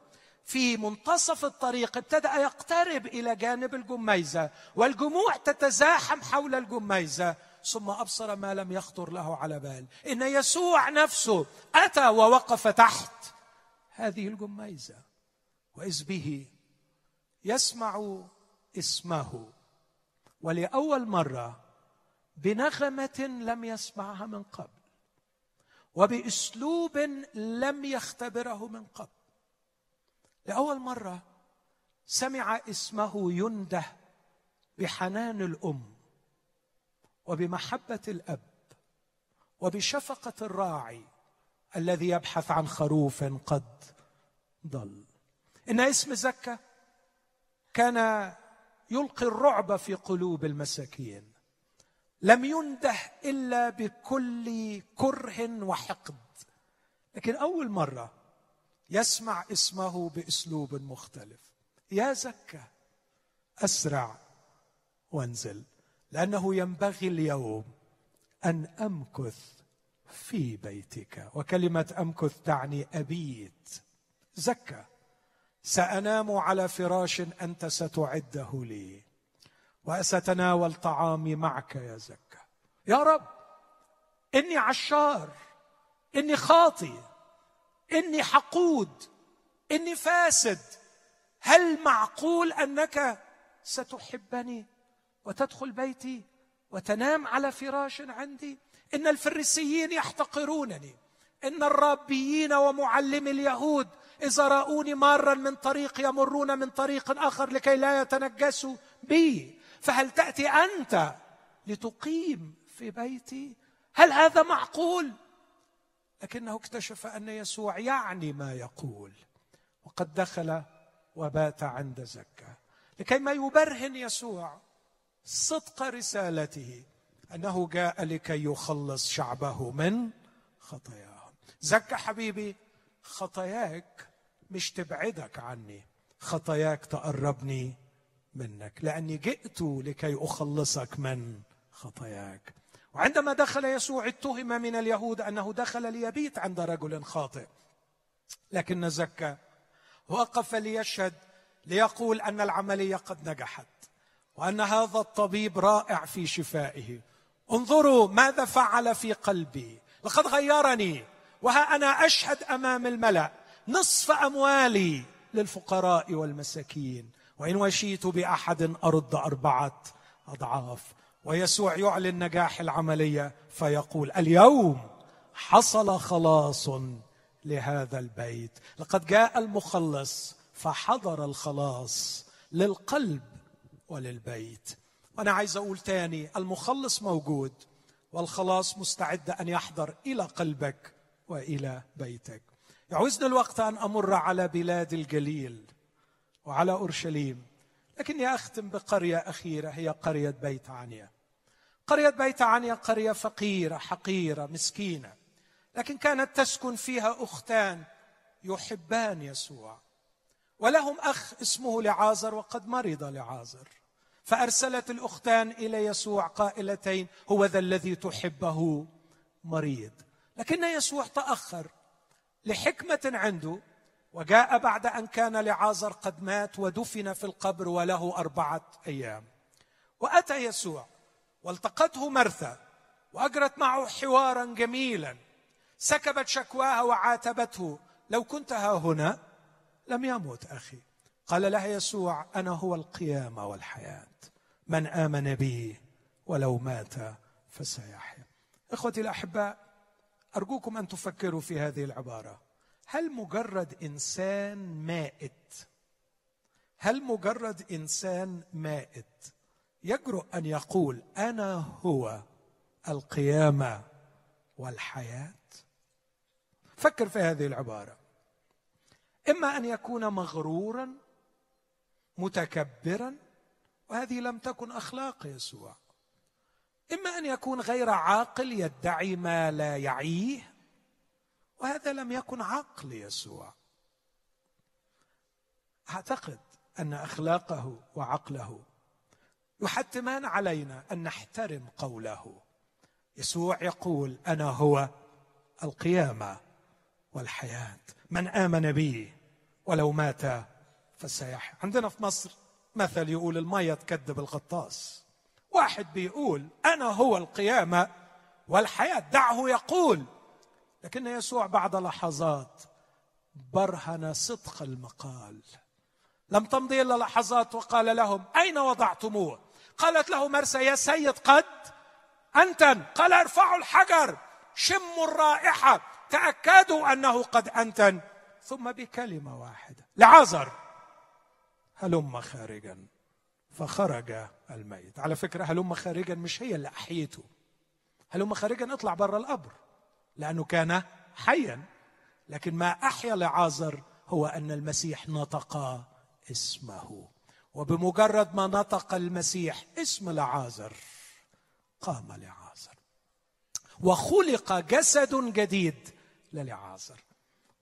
في منتصف الطريق ابتدأ يقترب إلى جانب الجميزة والجموع تتزاحم حول الجميزة ثم أبصر ما لم يخطر له على بال. إن يسوع نفسه أتى ووقف تحت هذه الجميزة وإذ به يسمع اسمه. ولأول مرة بنغمة لم يسمعها من قبل. وبأسلوب لم يختبره من قبل. لأول مرة سمع اسمه ينده بحنان الأم وبمحبة الأب وبشفقة الراعي الذي يبحث عن خروف قد ضل. إن اسم زكا كان يلقي الرعب في قلوب المساكين. لم ينده إلا بكل كره وحقد. لكن أول مرة يسمع اسمه بأسلوب مختلف. يا زكا أسرع وانزل لأنه ينبغي اليوم أن أمكث في بيتك. وكلمة أمكث تعني أبيت. زكا سأنام على فراش أنت ستعده لي. وستناول طعامي معك يا زكا. يا رب إني عشار إني خاطي إني حقود إني فاسد. هل معقول أنك ستحبني وتدخل بيتي وتنام على فراش عندي؟ إن الفريسيين يحتقرونني إن الرابيين ومعلمي اليهود إذا رأوني مارا من طريق يمرون من طريق آخر لكي لا يتنجسوا بي. فهل تأتي أنت لتقيم في بيتي؟ هل هذا معقول؟ لكنه اكتشف أن يسوع يعني ما يقول. وقد دخل وبات عند زكا. لكي ما يبرهن يسوع صدق رسالته أنه جاء لكي يخلص شعبه من خطاياهم. زكا حبيبي خطاياك مش تبعدك عني. خطاياك تقربني منك لأني جئت لكي أخلصك من خطاياك. وعندما دخل يسوع اتهم من اليهود أنه دخل ليبيت عند رجل خاطئ. لكن زكا وقف ليشهد ليقول أن العملية قد نجحت وأن هذا الطبيب رائع في شفائه. انظروا ماذا فعل في قلبي. لقد غيرني وها أنا أشهد أمام الملأ. نصف أموالي للفقراء والمساكين. وإن وشيت بأحد أرد أربعة أضعاف. ويسوع يعلن نجاح العملية فيقول اليوم حصل خلاص لهذا البيت. لقد جاء المخلص فحضر الخلاص للقلب وللبيت. وأنا عايز أقول تاني المخلص موجود والخلاص مستعد أن يحضر إلى قلبك وإلى بيتك. يعوزني الوقت أن أمر على بلاد الجليل. وعلى أورشليم. لكني اختم بقرية أخيرة هي قرية بيت عنيا قرية بيت عنيا قرية فقيرة حقيرة مسكينة. لكن كانت تسكن فيها أختان يحبان يسوع. ولهم أخ اسمه لعازر وقد مرض لعازر. فأرسلت الأختان إلى يسوع قائلتين هو ذا الذي تحبه؟ مريض. لكن يسوع تأخر لحكمة عنده وجاء بعد أن كان لعازر قد مات ودفن في القبر وله أربعة أيام. وأتى يسوع والتقته مرثا وأجرت معه حوارا جميلا. سكبت شكواها وعاتبته. لو كنت ها هنا لم يمت أخي. قال لها يسوع أنا هو القيامة والحياة. من آمن بي ولو مات فسيحيا. إخوتي الأحباء أرجوكم أن تفكروا في هذه العبارة. هل مجرد إنسان مائت؟ هل مجرد إنسان مائت؟ يجرؤ أن يقول أنا هو القيامة والحياة. فكر في هذه العبارة. إما أن يكون مغرورا متكبرا وهذه لم تكن أخلاق يسوع. إما أن يكون غير عاقل يدعي ما لا يعيه وهذا لم يكن عقل يسوع. أعتقد أن أخلاقه وعقله يحتمان علينا أن نحترم قوله. يسوع يقول أنا هو القيامة والحياة. من آمن بي ولو مات فسيحيا. عندنا في مصر مثل يقول المية تكذب الغطاس. واحد بيقول أنا هو القيامة والحياة. دعه يقول لكن يسوع بعد لحظات برهن صدق المقال. لم تمضي إلا لحظات وقال لهم أين وضعتموه? قالت له مرسى يا سيد قد انتن قال ارفعوا الحجر شموا الرائحة تأكدوا أنه قد انتن ثم بكلمة واحدة لعازر. هلم خارجا فخرج الميت. على فكرة هلم خارجا مش هي اللي احيته هلم خارجا اطلع بره القبر. لأنه كان حيا. لكن ما أحيا لعازر هو أن المسيح نطق اسمه. وبمجرد ما نطق المسيح اسم لعازر قام لعازر. وخلق جسد جديد للعازر.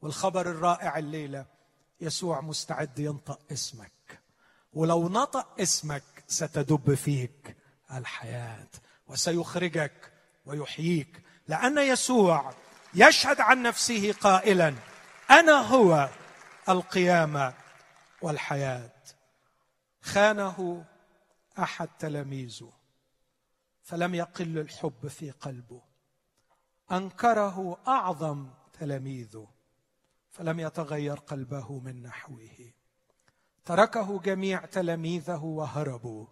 والخبر الرائع الليلة يسوع مستعد ينطق اسمك. ولو نطق اسمك ستدب فيك الحياة وسيخرجك ويحييك لأن يسوع يشهد عن نفسه قائلا أنا هو القيامة والحياة. خانه أحد تلاميذه فلم يقل الحب في قلبه. أنكره أعظم تلاميذه فلم يتغير قلبه من نحوه. تركه جميع تلاميذه وهربوا.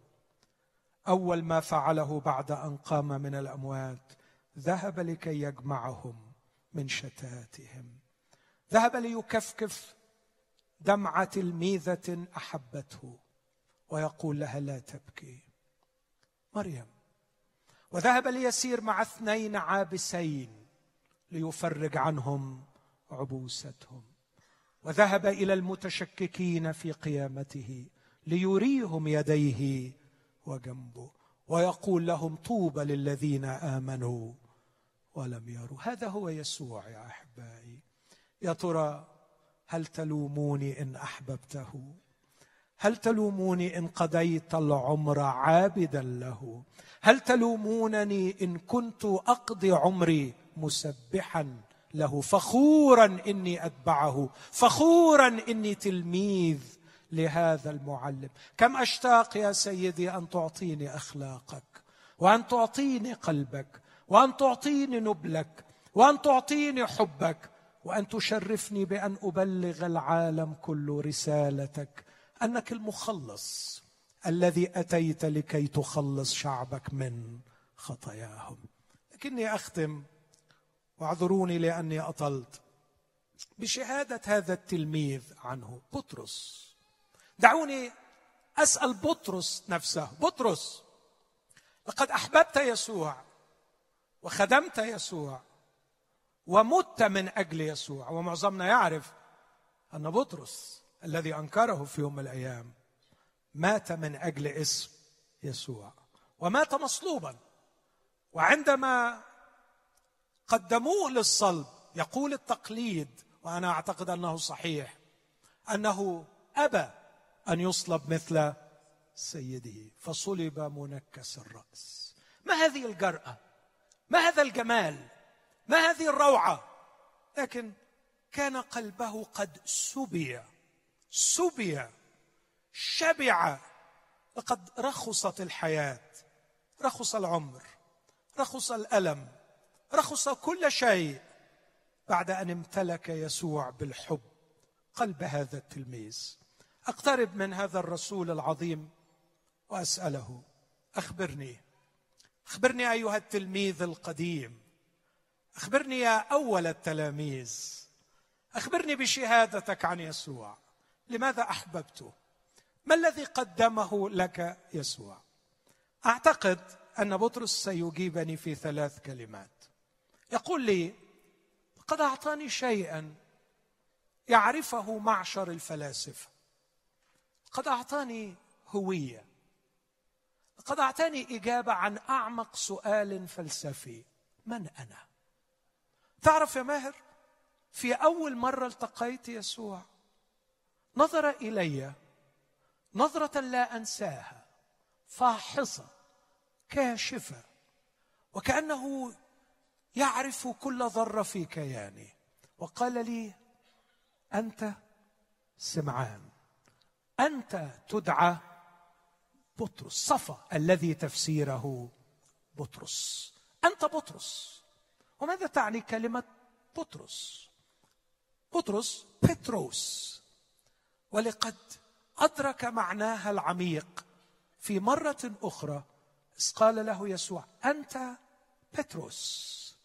أول ما فعله بعد أن قام من الأموات ذهب لكي يجمعهم من شتاتهم. ذهب ليكفكف دمعة تلميذة أحبته ويقول لها لا تبكي. مريم. وذهب ليسير مع اثنين عابسين ليفرج عنهم عبوستهم. وذهب إلى المتشككين في قيامته ليريهم يديه وجنبه ويقول لهم طوبى للذين آمنوا. ولم يروا. هذا هو يسوع يا أحبائي. يا ترى هل تلوموني إن أحببته؟ هل تلوموني إن قضيت العمر عابدا له؟ هل تلومونني إن كنت أقضي عمري مسبحا له؟ فخورا إني أتبعه. فخورا إني تلميذ لهذا المعلم. كم أشتاق يا سيدي أن تعطيني أخلاقك وأن تعطيني قلبك وأن تعطيني نبلك وأن تعطيني حبك وأن تشرفني بأن أبلغ العالم كله رسالتك. أنك المخلص الذي أتيت لكي تخلص شعبك من خطاياهم. لكني أختم واعذروني لأني أطلت بشهادة هذا التلميذ عنه بطرس. دعوني أسأل بطرس نفسه بطرس لقد أحببت يسوع وخدمت يسوع ومت من أجل يسوع. ومعظمنا يعرف أن بطرس الذي أنكره في يوم من الأيام مات من أجل اسم يسوع ومات مصلوبا. وعندما قدموه للصلب يقول التقليد وأنا أعتقد أنه صحيح أنه أبى أن يصلب مثل سيده فصلب منكس الرأس. ما هذه الجرأة؟ ما هذا الجمال؟ ما هذه الروعة؟ لكن كان قلبه قد سبي سبي شبع. لقد رخصت الحياة رخص العمر رخص الألم رخص كل شيء بعد أن امتلك يسوع بالحب. قلب هذا التلميذ. أقترب من هذا الرسول العظيم وأسأله أخبرني أخبرني أيها التلميذ القديم. أخبرني يا أول التلاميذ. أخبرني بشهادتك عن يسوع. لماذا أحببته؟ ما الذي قدمه لك يسوع؟ أعتقد أن بطرس سيجيبني في ثلاث كلمات. يقول لي قد أعطاني شيئا يعرفه معشر الفلاسفة. قد أعطاني هوية. قد أعطاني إجابة عن أعمق سؤال فلسفي. من أنا؟ تعرف يا ماهر في أول مرة التقيت يسوع نظر إلي نظرة لا أنساها فاحصة كاشفة وكأنه يعرف كل ذرة في كياني. وقال لي أنت سمعان أنت تدعى بطرس صفا الذي تفسيره بطرس. أنت بطرس. وماذا تعني كلمة بطرس؟ بطرس بتروس. ولقد أدرك معناها العميق في مرة أخرى قال له يسوع أنت بتروس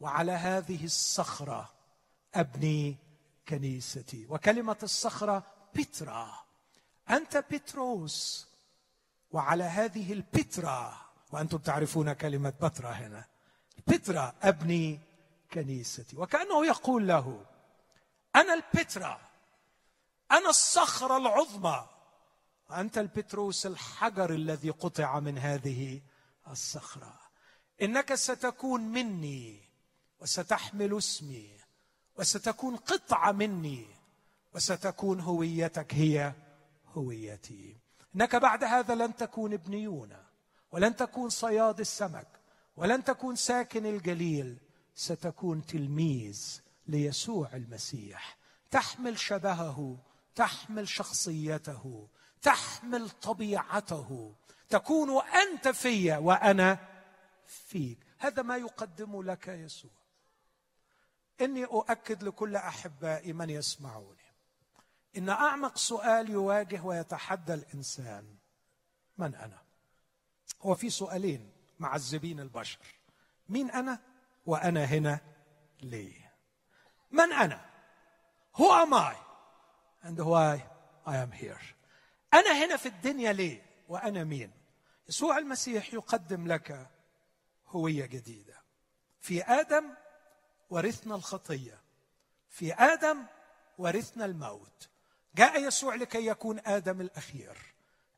وعلى هذه الصخرة أبني كنيستي. وكلمة الصخرة بترا. أنت بتروس وعلى هذه البترا وأنتم تعرفون كلمة بترا هنا. بترا أبني كنيستي. وكأنه يقول له أنا البترا أنا الصخرة العظمى. وأنت البتروس الحجر الذي قطع من هذه الصخرة. إنك ستكون مني وستحمل اسمي وستكون قطعة مني وستكون هويتك هي هويتي. إنك بعد هذا لن تكون ابن يونا ولن تكون صياد السمك ولن تكون ساكن الجليل ستكون تلميذ ليسوع المسيح. تحمل شبهه تحمل شخصيته تحمل طبيعته. تكون أنت في وأنا فيك. هذا ما يقدم لك يسوع. إني أؤكد لكل أحبائي من يسمعوني. إن أعمق سؤال يواجه ويتحدى الإنسان من أنا؟ هو في سؤالين معذبين البشر. مين أنا وأنا هنا ليه؟ من أنا؟ Who am I? And why I am here. أنا هنا في الدنيا ليه؟ وأنا مين؟ يسوع المسيح يقدم لك هوية جديدة. في آدم ورثنا الخطية. في آدم ورثنا الموت. جاء يسوع لكي يكون آدم الأخير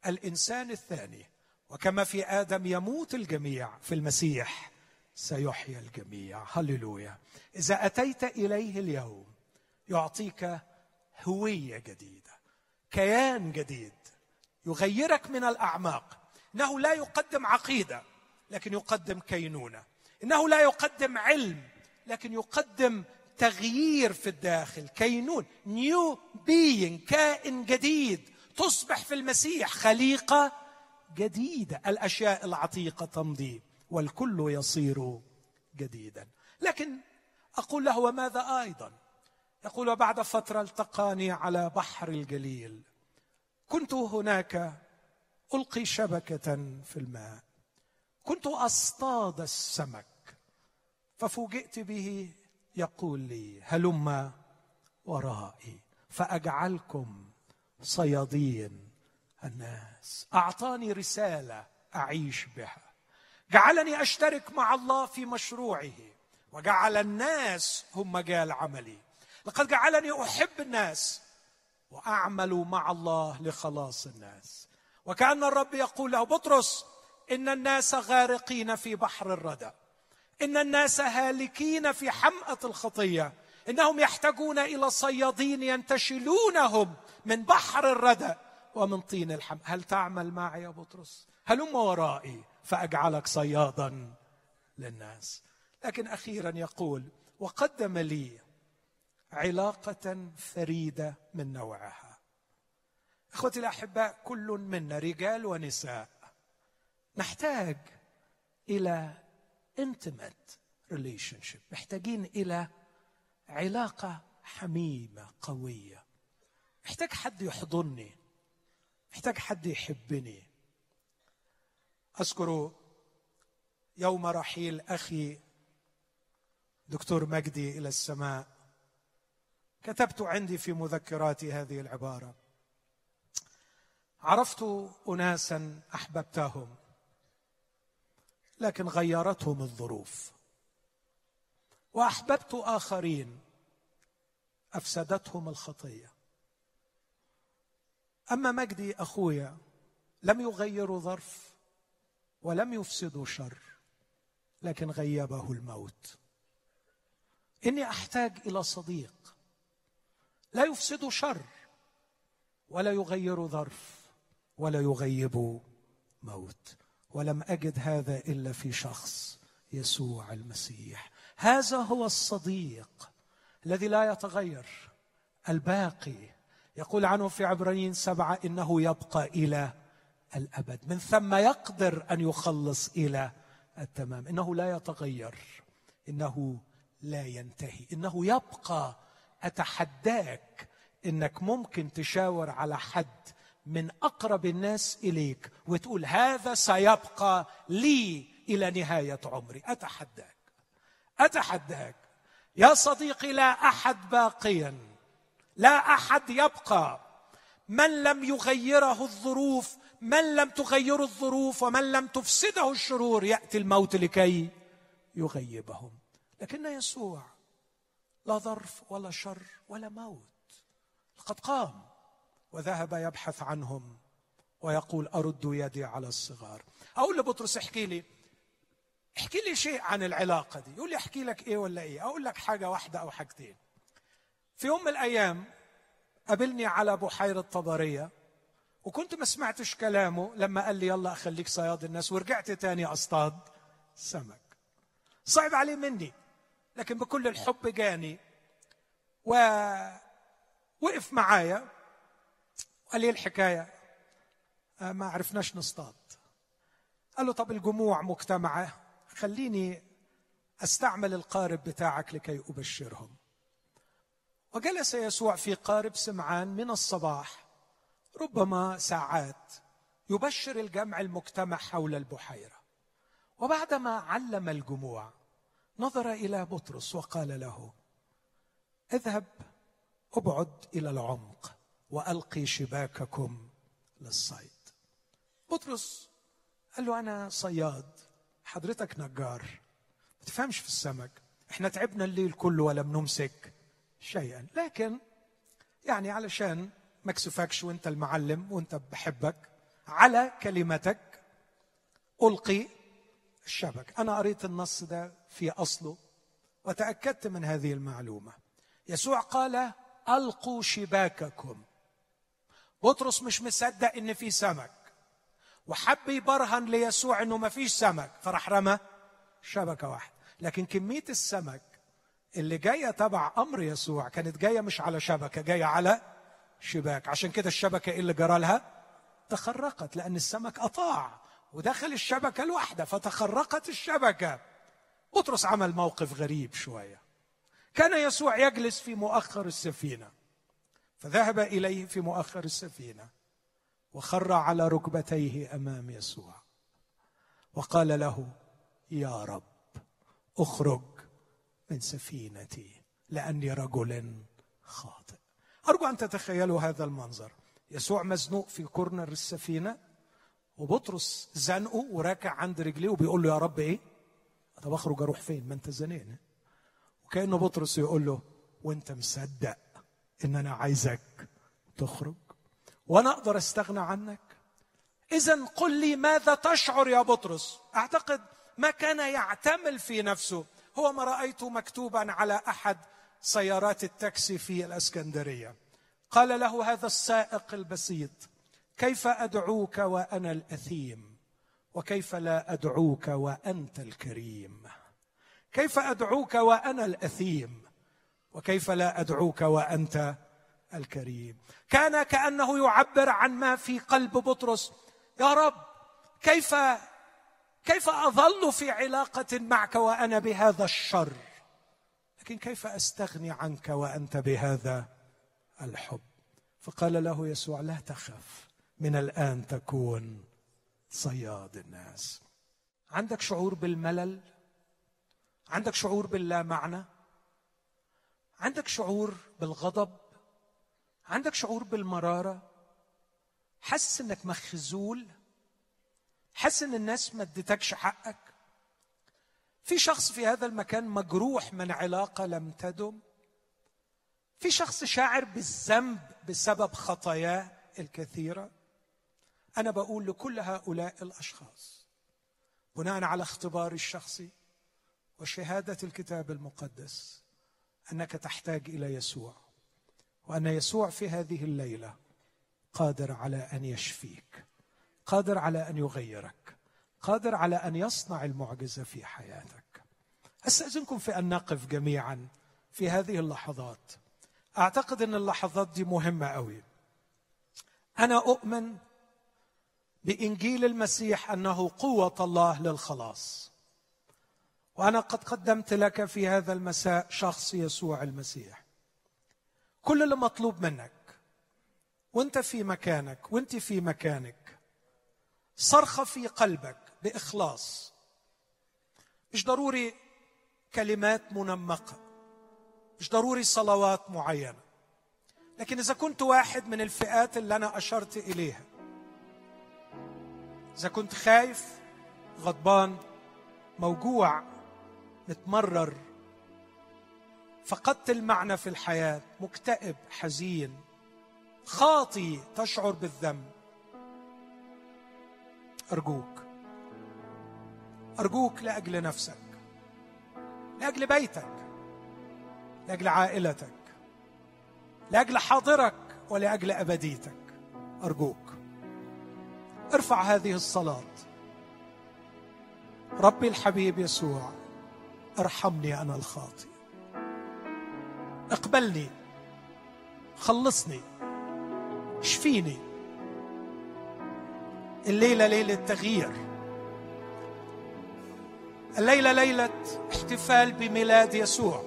الإنسان الثاني وكما في آدم يموت الجميع في المسيح سيحيا الجميع. هللويا. إذا أتيت إليه اليوم يعطيك هوية جديدة كيان جديد يغيرك من الأعماق. إنه لا يقدم عقيدة لكن يقدم كينونة. إنه لا يقدم علم لكن يقدم تغيير في الداخل كينون نيو بيين كائن جديد تصبح في المسيح خليقة جديدة. الأشياء العتيقة تمضي والكل يصير جديدا. لكن أقول له وماذا أيضا؟ يقول وبعد فترة التقاني على بحر الجليل كنت هناك ألقي شبكة في الماء. كنت أصطاد السمك ففوجئت به يقول لي هلم ورائي فأجعلكم صيادين الناس. أعطاني رسالة أعيش بها. جعلني أشترك مع الله في مشروعه وجعل الناس هم مجال عملي. لقد جعلني أحب الناس وأعمل مع الله لخلاص الناس. وكأن الرب يقول له بطرس إن الناس غارقين في بحر الردى. إن الناس هالكين في حمأة الخطية. إنهم يحتاجون إلى صيادين ينتشلونهم من بحر الردى ومن طين الحم هل تعمل معي يا بطرس؟ هلم ورائي؟ فأجعلك صيادا للناس. لكن أخيرا يقول وقدم لي علاقة فريدة من نوعها. إخوتي الأحباء كل منا رجال ونساء. نحتاج إلى intimate relationship. محتاجين إلى علاقة حميمة قوية. محتاج حد يحضني. محتاج حد يحبني. أذكر يوم رحيل أخي دكتور مجدي إلى السماء. كتبت عندي في مذكراتي هذه العبارة. عرفت اناسا أحببتهم. لكن غيرتهم الظروف. وأحببت آخرين أفسدتهم الخطية. أما مجدي أخويا لم يغيروا ظرف ولم يفسدوا شر لكن غيبه الموت. إني أحتاج إلى صديق لا يفسد شر ولا يغير ظرف ولا يغيب موت. ولم أجد هذا إلا في شخص يسوع المسيح. هذا هو الصديق الذي لا يتغير الباقي. يقول عنه في عبرانيين سبعة إنه يبقى إلى الأبد. من ثم يقدر أن يخلص إلى التمام. إنه لا يتغير إنه لا ينتهي. إنه يبقى. أتحداك إنك ممكن تشاور على حد من أقرب الناس إليك وتقول هذا سيبقى لي إلى نهاية عمري. أتحداك. أتحداك. يا صديقي لا أحد باقيا. لا أحد يبقى. من لم يغيره الظروف من لم تغيره الظروف ومن لم تفسده الشرور يأتي الموت لكي يغيبهم. لكن يسوع لا ظرف ولا شر ولا موت. لقد قام. وذهب يبحث عنهم ويقول أرد يدي على الصغار. أقول لبطرس احكي لي احكي لي شيء عن العلاقة دي. يقول لي احكي لك إيه ولا إيه؟ أقول لك حاجة واحدة أو حاجتين. في يوم من الأيام قابلني على بحيرة طبرية وكنت ما سمعتش كلامه لما قال لي يلا أخليك صياد الناس ورجعت تاني أصطاد سمك. صعب عليه مني لكن بكل الحب جاني ووقف معايا. وقال لي الحكاية. آه، ما عرفناش نصطاد. قال له طب الجموع مجتمعة خليني أستعمل القارب بتاعك لكي أبشرهم. وجلس يسوع في قارب سمعان من الصباح ربما ساعات يبشر الجمع المجتمع حول البحيرة. وبعدما علم الجموع نظر إلى بطرس وقال له اذهب ابعد إلى العمق. وألقي شباككم للصيد. بطرس قال له أنا صياد حضرتك نجار ما تفهمش في السمك إحنا تعبنا الليل كله ولم نمسك شيئا. لكن يعني علشان ما وأنت المعلم وأنت بحبك على كلمتك ألقي الشبك. أنا قريت النص ده في أصله وتأكدت من هذه المعلومة. يسوع قال ألقوا شباككم. بطرس مش مصدق إن في سمك. وحب يبرهن ليسوع إنه ما فيش سمك. فراح رمى شبكة واحدة. لكن كمية السمك اللي جاية تبع أمر يسوع كانت جاية مش على شبكة جاية على شباك. عشان كده الشبكة إيه اللي جرى لها تخرقت لأن السمك أطاع ودخل الشبكة الواحدة فتخرقت الشبكة. بطرس عمل موقف غريب شوية. كان يسوع يجلس في مؤخر السفينة. فذهب إليه في مؤخر السفينة وخر على ركبتيه أمام يسوع. وقال له يا رب أخرج من سفينتي لأني رجل خاطئ. أرجو أن تتخيلوا هذا المنظر. يسوع مزنوق في كورنر السفينة وبطرس زنقه وراكع عند رجليه وبيقول له يا رب إيه؟ طب أخرج أروح فين؟ ما أنت زنقني. وكأنه بطرس يقول له وأنت مصدق إن أنا عايزك تخرج وأنا أقدر أستغنى عنك. اذا قل لي ماذا تشعر يا بطرس؟ أعتقد ما كان يعتمل في نفسه. هو ما رايته مكتوبا على أحد سيارات التاكسي في الإسكندرية. قال له هذا السائق البسيط كيف أدعوك وأنا الأثيم؟ وكيف لا أدعوك وأنت الكريم؟ كيف أدعوك وأنا الأثيم؟ وكيف لا أدعوك وأنت الكريم؟ كان كأنه يعبر عن ما في قلب بطرس. يا رب كيف كيف أظل في علاقة معك وأنا بهذا الشر؟ لكن كيف أستغني عنك وأنت بهذا الحب؟ فقال له يسوع لا تخف من الآن تكون صياد الناس. عندك شعور بالملل؟ عندك شعور باللا معنى؟ عندك شعور بالغضب؟ عندك شعور بالمرارة؟ حاسس إنك مخزول؟ حاسس إن الناس ما ادتكش حقك؟ في شخص في هذا المكان مجروح من علاقة لم تدم؟ في شخص شاعر بالذنب بسبب خطاياه الكثيرة؟ أنا بقول لكل هؤلاء الأشخاص بناء على اختباري الشخصي وشهادة الكتاب المقدس أنك تحتاج إلى يسوع وأن يسوع في هذه الليلة قادر على أن يشفيك قادر على أن يغيرك قادر على أن يصنع المعجزة في حياتك. أستأذنكم في أن نقف جميعا في هذه اللحظات. أعتقد أن اللحظات دي مهمة قوي أنا أؤمن بإنجيل المسيح أنه قوة الله للخلاص. وأنا قد قدمت لك في هذا المساء شخص يسوع المسيح. كل اللي مطلوب منك وأنت في مكانك وأنت في مكانك صرخه في قلبك بإخلاص. مش ضروري كلمات منمقة مش ضروري صلوات معينة لكن إذا كنت واحد من الفئات اللي أنا أشرت إليها إذا كنت خايف غضبان موجوع متمرر فقدت المعنى في الحياة مكتئب حزين. خاطي تشعر بالذنب. أرجوك. أرجوك لأجل نفسك. لأجل بيتك. لأجل عائلتك. لأجل حاضرك ولأجل أبديتك. أرجوك. ارفع هذه الصلاة. ربي الحبيب يسوع. ارحمني أنا الخاطئ. اقبلني. خلصني. اشفيني. الليلة ليلة تغيير. الليلة ليلة احتفال بميلاد يسوع.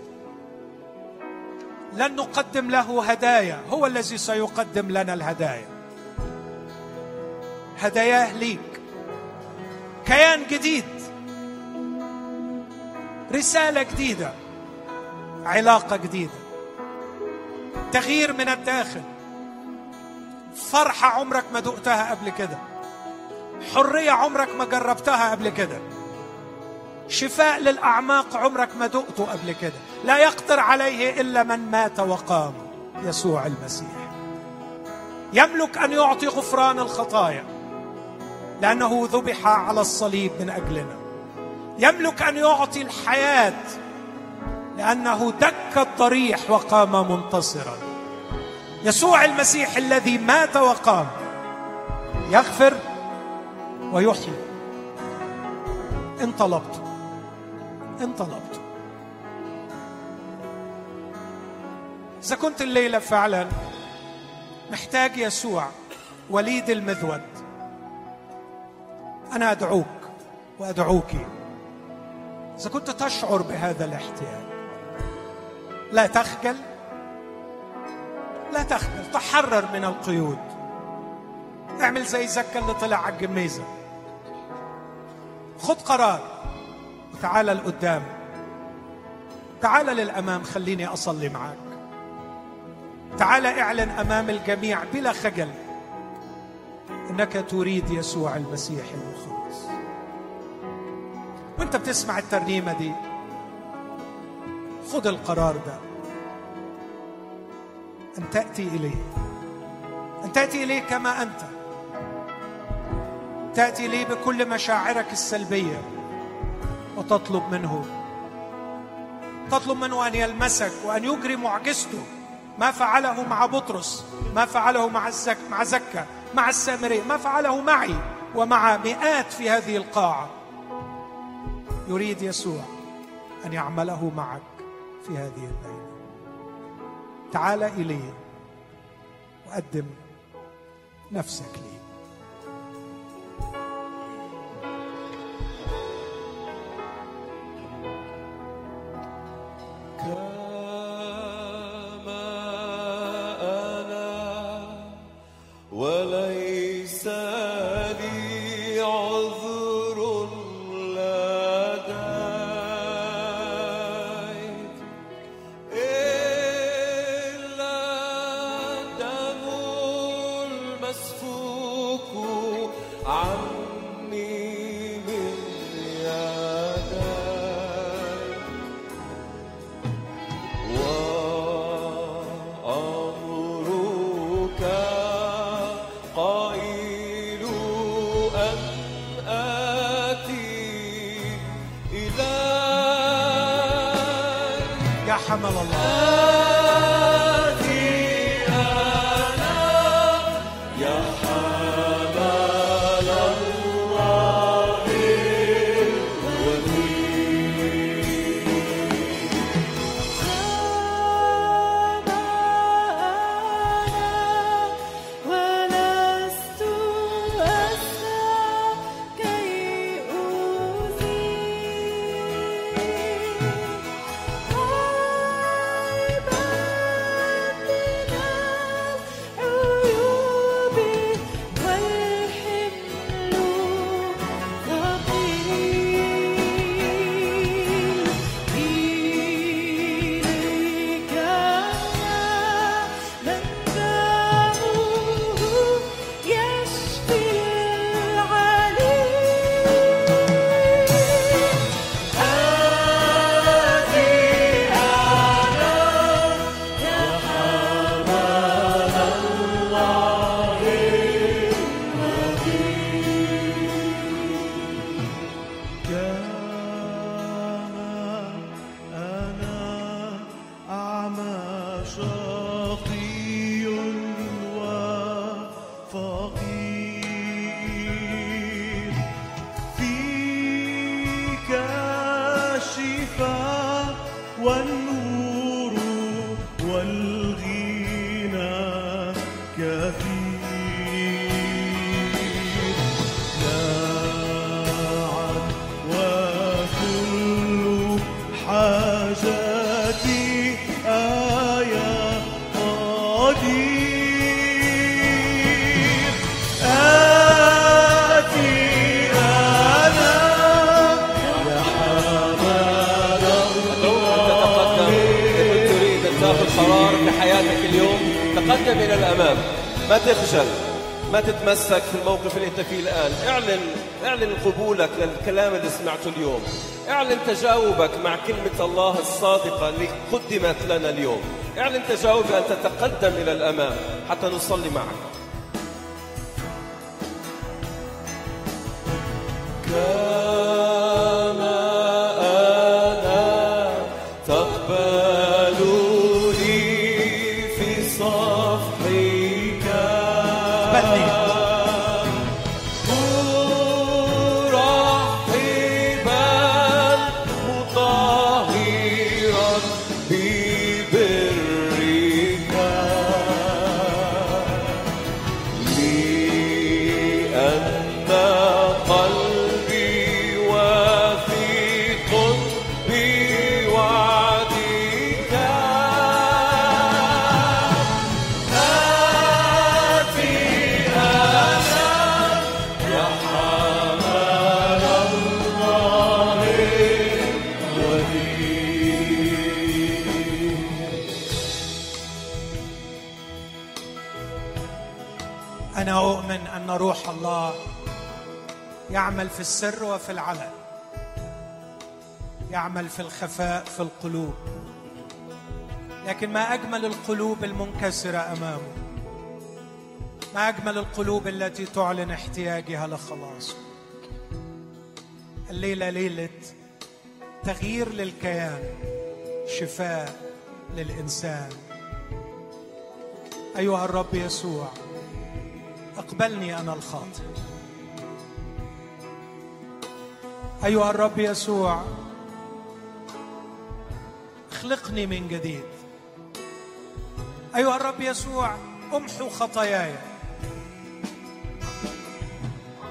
لن نقدم له هدايا. هو الذي سيقدم لنا الهدايا. هداياه ليك. كيان جديد. رسالة جديدة علاقة جديدة تغيير من الداخل. فرحة عمرك ما دقتها قبل كده حرية عمرك ما جربتها قبل كده شفاء للأعماق عمرك ما دقته قبل كده. لا يقدر عليه إلا من مات وقام يسوع المسيح. يملك أن يعطي غفران الخطايا لأنه ذبح على الصليب من أجلنا. يملك أن يعطي الحياة لأنه دك الضريح وقام منتصرا. يسوع المسيح الذي مات وقام يغفر ويحيي. ان طلبت ان طلبت إذا كنت الليلة فعلا محتاج يسوع وليد المذود. أنا أدعوك وادعوك. إذا كنت تشعر بهذا الاحتياج لا تخجل لا تخجل تحرر من القيود. اعمل زي زكا اللي طلع على الجميزة. خد قرار. وتعال لقدام. تعال للأمام خليني أصلي معك تعال اعلن أمام الجميع بلا خجل إنك تريد يسوع المسيح المخلص. وانت بتسمع الترنيمة دي. خذ القرار ده. أن تأتي إليه. أن تأتي إليه كما أنت. تأتي إليه بكل مشاعرك السلبية. وتطلب منه. تطلب منه أن يلمسك وأن يجري معجزته. ما فعله مع بطرس. ما فعله مع الزك مع زكا. مع السامري. ما فعله معي. ومع مئات في هذه القاعة. يريد يسوع أن يعمله معك في هذه الليلة. تعال اليه وقدم نفسك لي. تخجل ما تتمسك في الموقف اللي انت فيه الآن. اعلن اعلن قبولك للكلام اللي سمعته اليوم. اعلن تجاوبك مع كلمة الله الصادقة اللي قدمت لنا اليوم. اعلن تجاوبك أن تتقدم إلى الأمام حتى نصلي معك. يعمل في السر وفي العلن يعمل في الخفاء في القلوب. لكن ما أجمل القلوب المنكسرة أمامه؟ ما أجمل القلوب التي تعلن احتياجها لخلاصه الليلة ليلة تغيير للكيان شفاء للإنسان. أيها الرب يسوع أقبلني أنا الخاطئ. أيها الرب يسوع اخلقني من جديد. أيها الرب يسوع امحو خطاياي.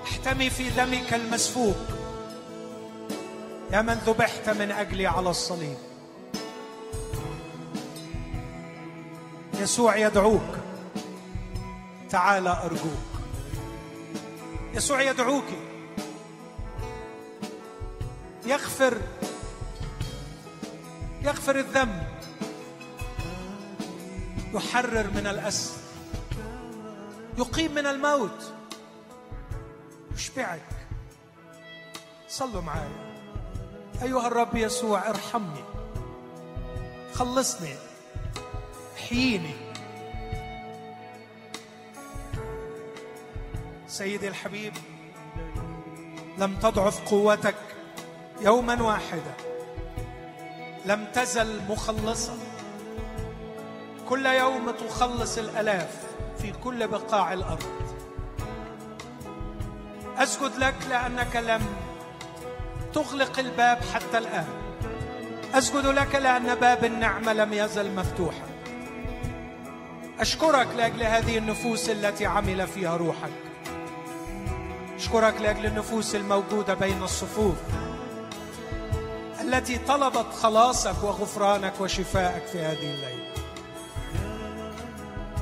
احتمي في دمك المسفوك. يا من ذبحت من أجلي على الصليب. يسوع يدعوك. تعال أرجوك. يسوع يدعوك. يغفر يغفر الذنب. يحرر من الاسر يقيم من الموت. يشبعك. صلوا معي أيها الرب يسوع ارحمني. خلصني. احييني. سيدي الحبيب لم تضعف قوتك. يوما واحدا. لم تزل مخلصا كل يوم تخلص الألاف في كل بقاع الأرض. أسجد لك لأنك لم تغلق الباب حتى الآن. أسجد لك لأن باب النعمه لم يزل مفتوحا. أشكرك لأجل هذه النفوس التي عمل فيها روحك. أشكرك لأجل النفوس الموجودة بين الصفوف. التي طلبت خلاصك وغفرانك وشفائك في هذه الليلة.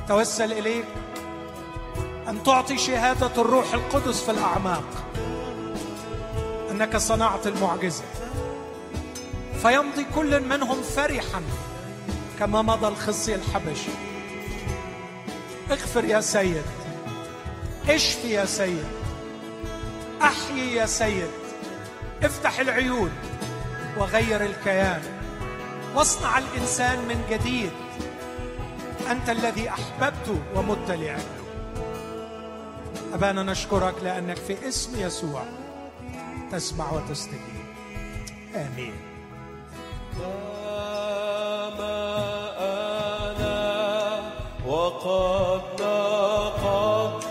توسل إليك أن تعطي شهادة الروح القدس في الأعماق. أنك صنعت المعجزة. فيمضي كل منهم فرحا كما مضى الخصي الحبشي. اغفر يا سيد. اشفي يا سيد. أحيي يا سيد. افتح العيون. وغير الكيان. واصنع الإنسان من جديد. أنت الذي أحببت ومت لاجله أبانا نشكرك لأنك في اسم يسوع تسمع وتستجيب. آمين. تقبلوني في الصفح